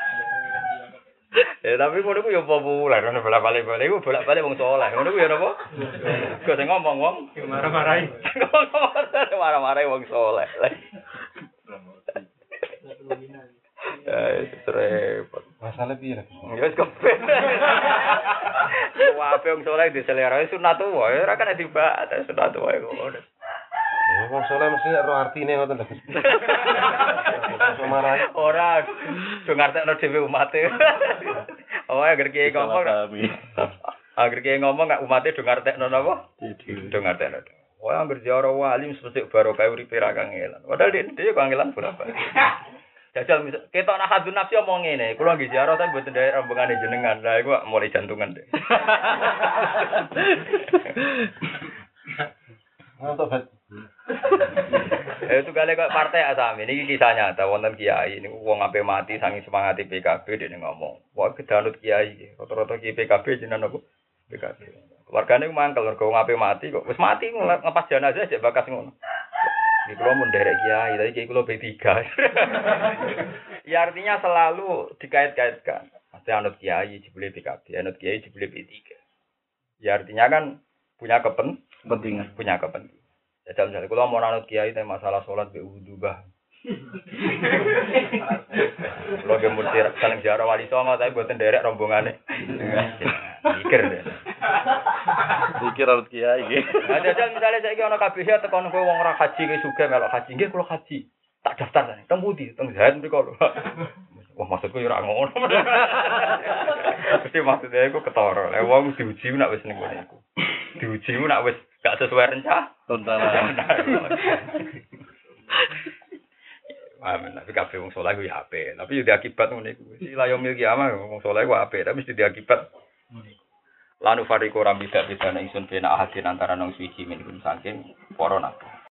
Ya tapi ngono ku ya populer, ngono bolak-balik balik ku bolak-balik wong saleh. Ngono ku ya napa? Kok sing ngomong wong Marah-marahin. marah-marah wong saleh. Ya, itu repot. Masalah piye lagi? Ya wis kepen. Wae wong saleh diselera sunat wae, ora kan dibahas sunat wae ngono. Ya wong saleh mesti ro artine ngoten lho. *laughs* Iso marahi. Ora do ngartekno dhewe umate. *laughs* Oh, agar kiai ngomong, *laughs* agar kiai ngomong nggak umate do ngartekno napa? Do ngartekno. Wah, agar jaro wali mesti baru kayak uripe ra kangelan. Padahal dia dia kangelan berapa? Jajal misal ketok nak hadun nafsi omong ngene, kula nggih ziarah tapi mboten ndek rombongane jenengan. Lah iku mulai jantungan deh. Untuk bet. Eh, itu kali kok partai asami ini kisah nyata wonten kiai ini wong ape mati sangi semangat PKB dia ngomong wah kedanut kiai rata-rata kiai PKB jenengan aku PKB keluargane ku mangkel mergo wong ape mati kok. Wis mati ngepas jenazah aja bakas ngono. Di kulo mun derek kiai tadi kiai kulo B3 *laughs* ya artinya selalu dikait-kaitkan. Mesti anut kiai jebule PKB anut kiai jebule B3 ya artinya kan punya kepen Pentingan. punya kepentingan. Jajal misalnya, kalau mau nanut kiai tentang masalah sholat be wudhu bah. Kalau dia mesti saling jarak wali songo tapi buatan derek rombongannya. Mikir deh. Pikir harus kiai. Nah, jajal misalnya saya kira ya tekan kowe wong ora haji ke juga melok haji nggih kula haji. Tak daftar. Teng pundi? Teng Zaid mriko lho. Wah maksudku ya ora ngono. Mesti maksudnya iku ketara. Lah wong diuji nak wis ning kono iku. Diuji nak wis gak sesuai rencana. Tontonan. *laughs* Amin, tapi kabeh wong saleh ku ya apik, tapi yo diakibat ngene iku. Sila yo milki ama wong saleh ku apik, tapi mesti diakibat. Lanu fariqu rambida bidana ingsun bena ahadin antara nang suci min kun saking para nabi.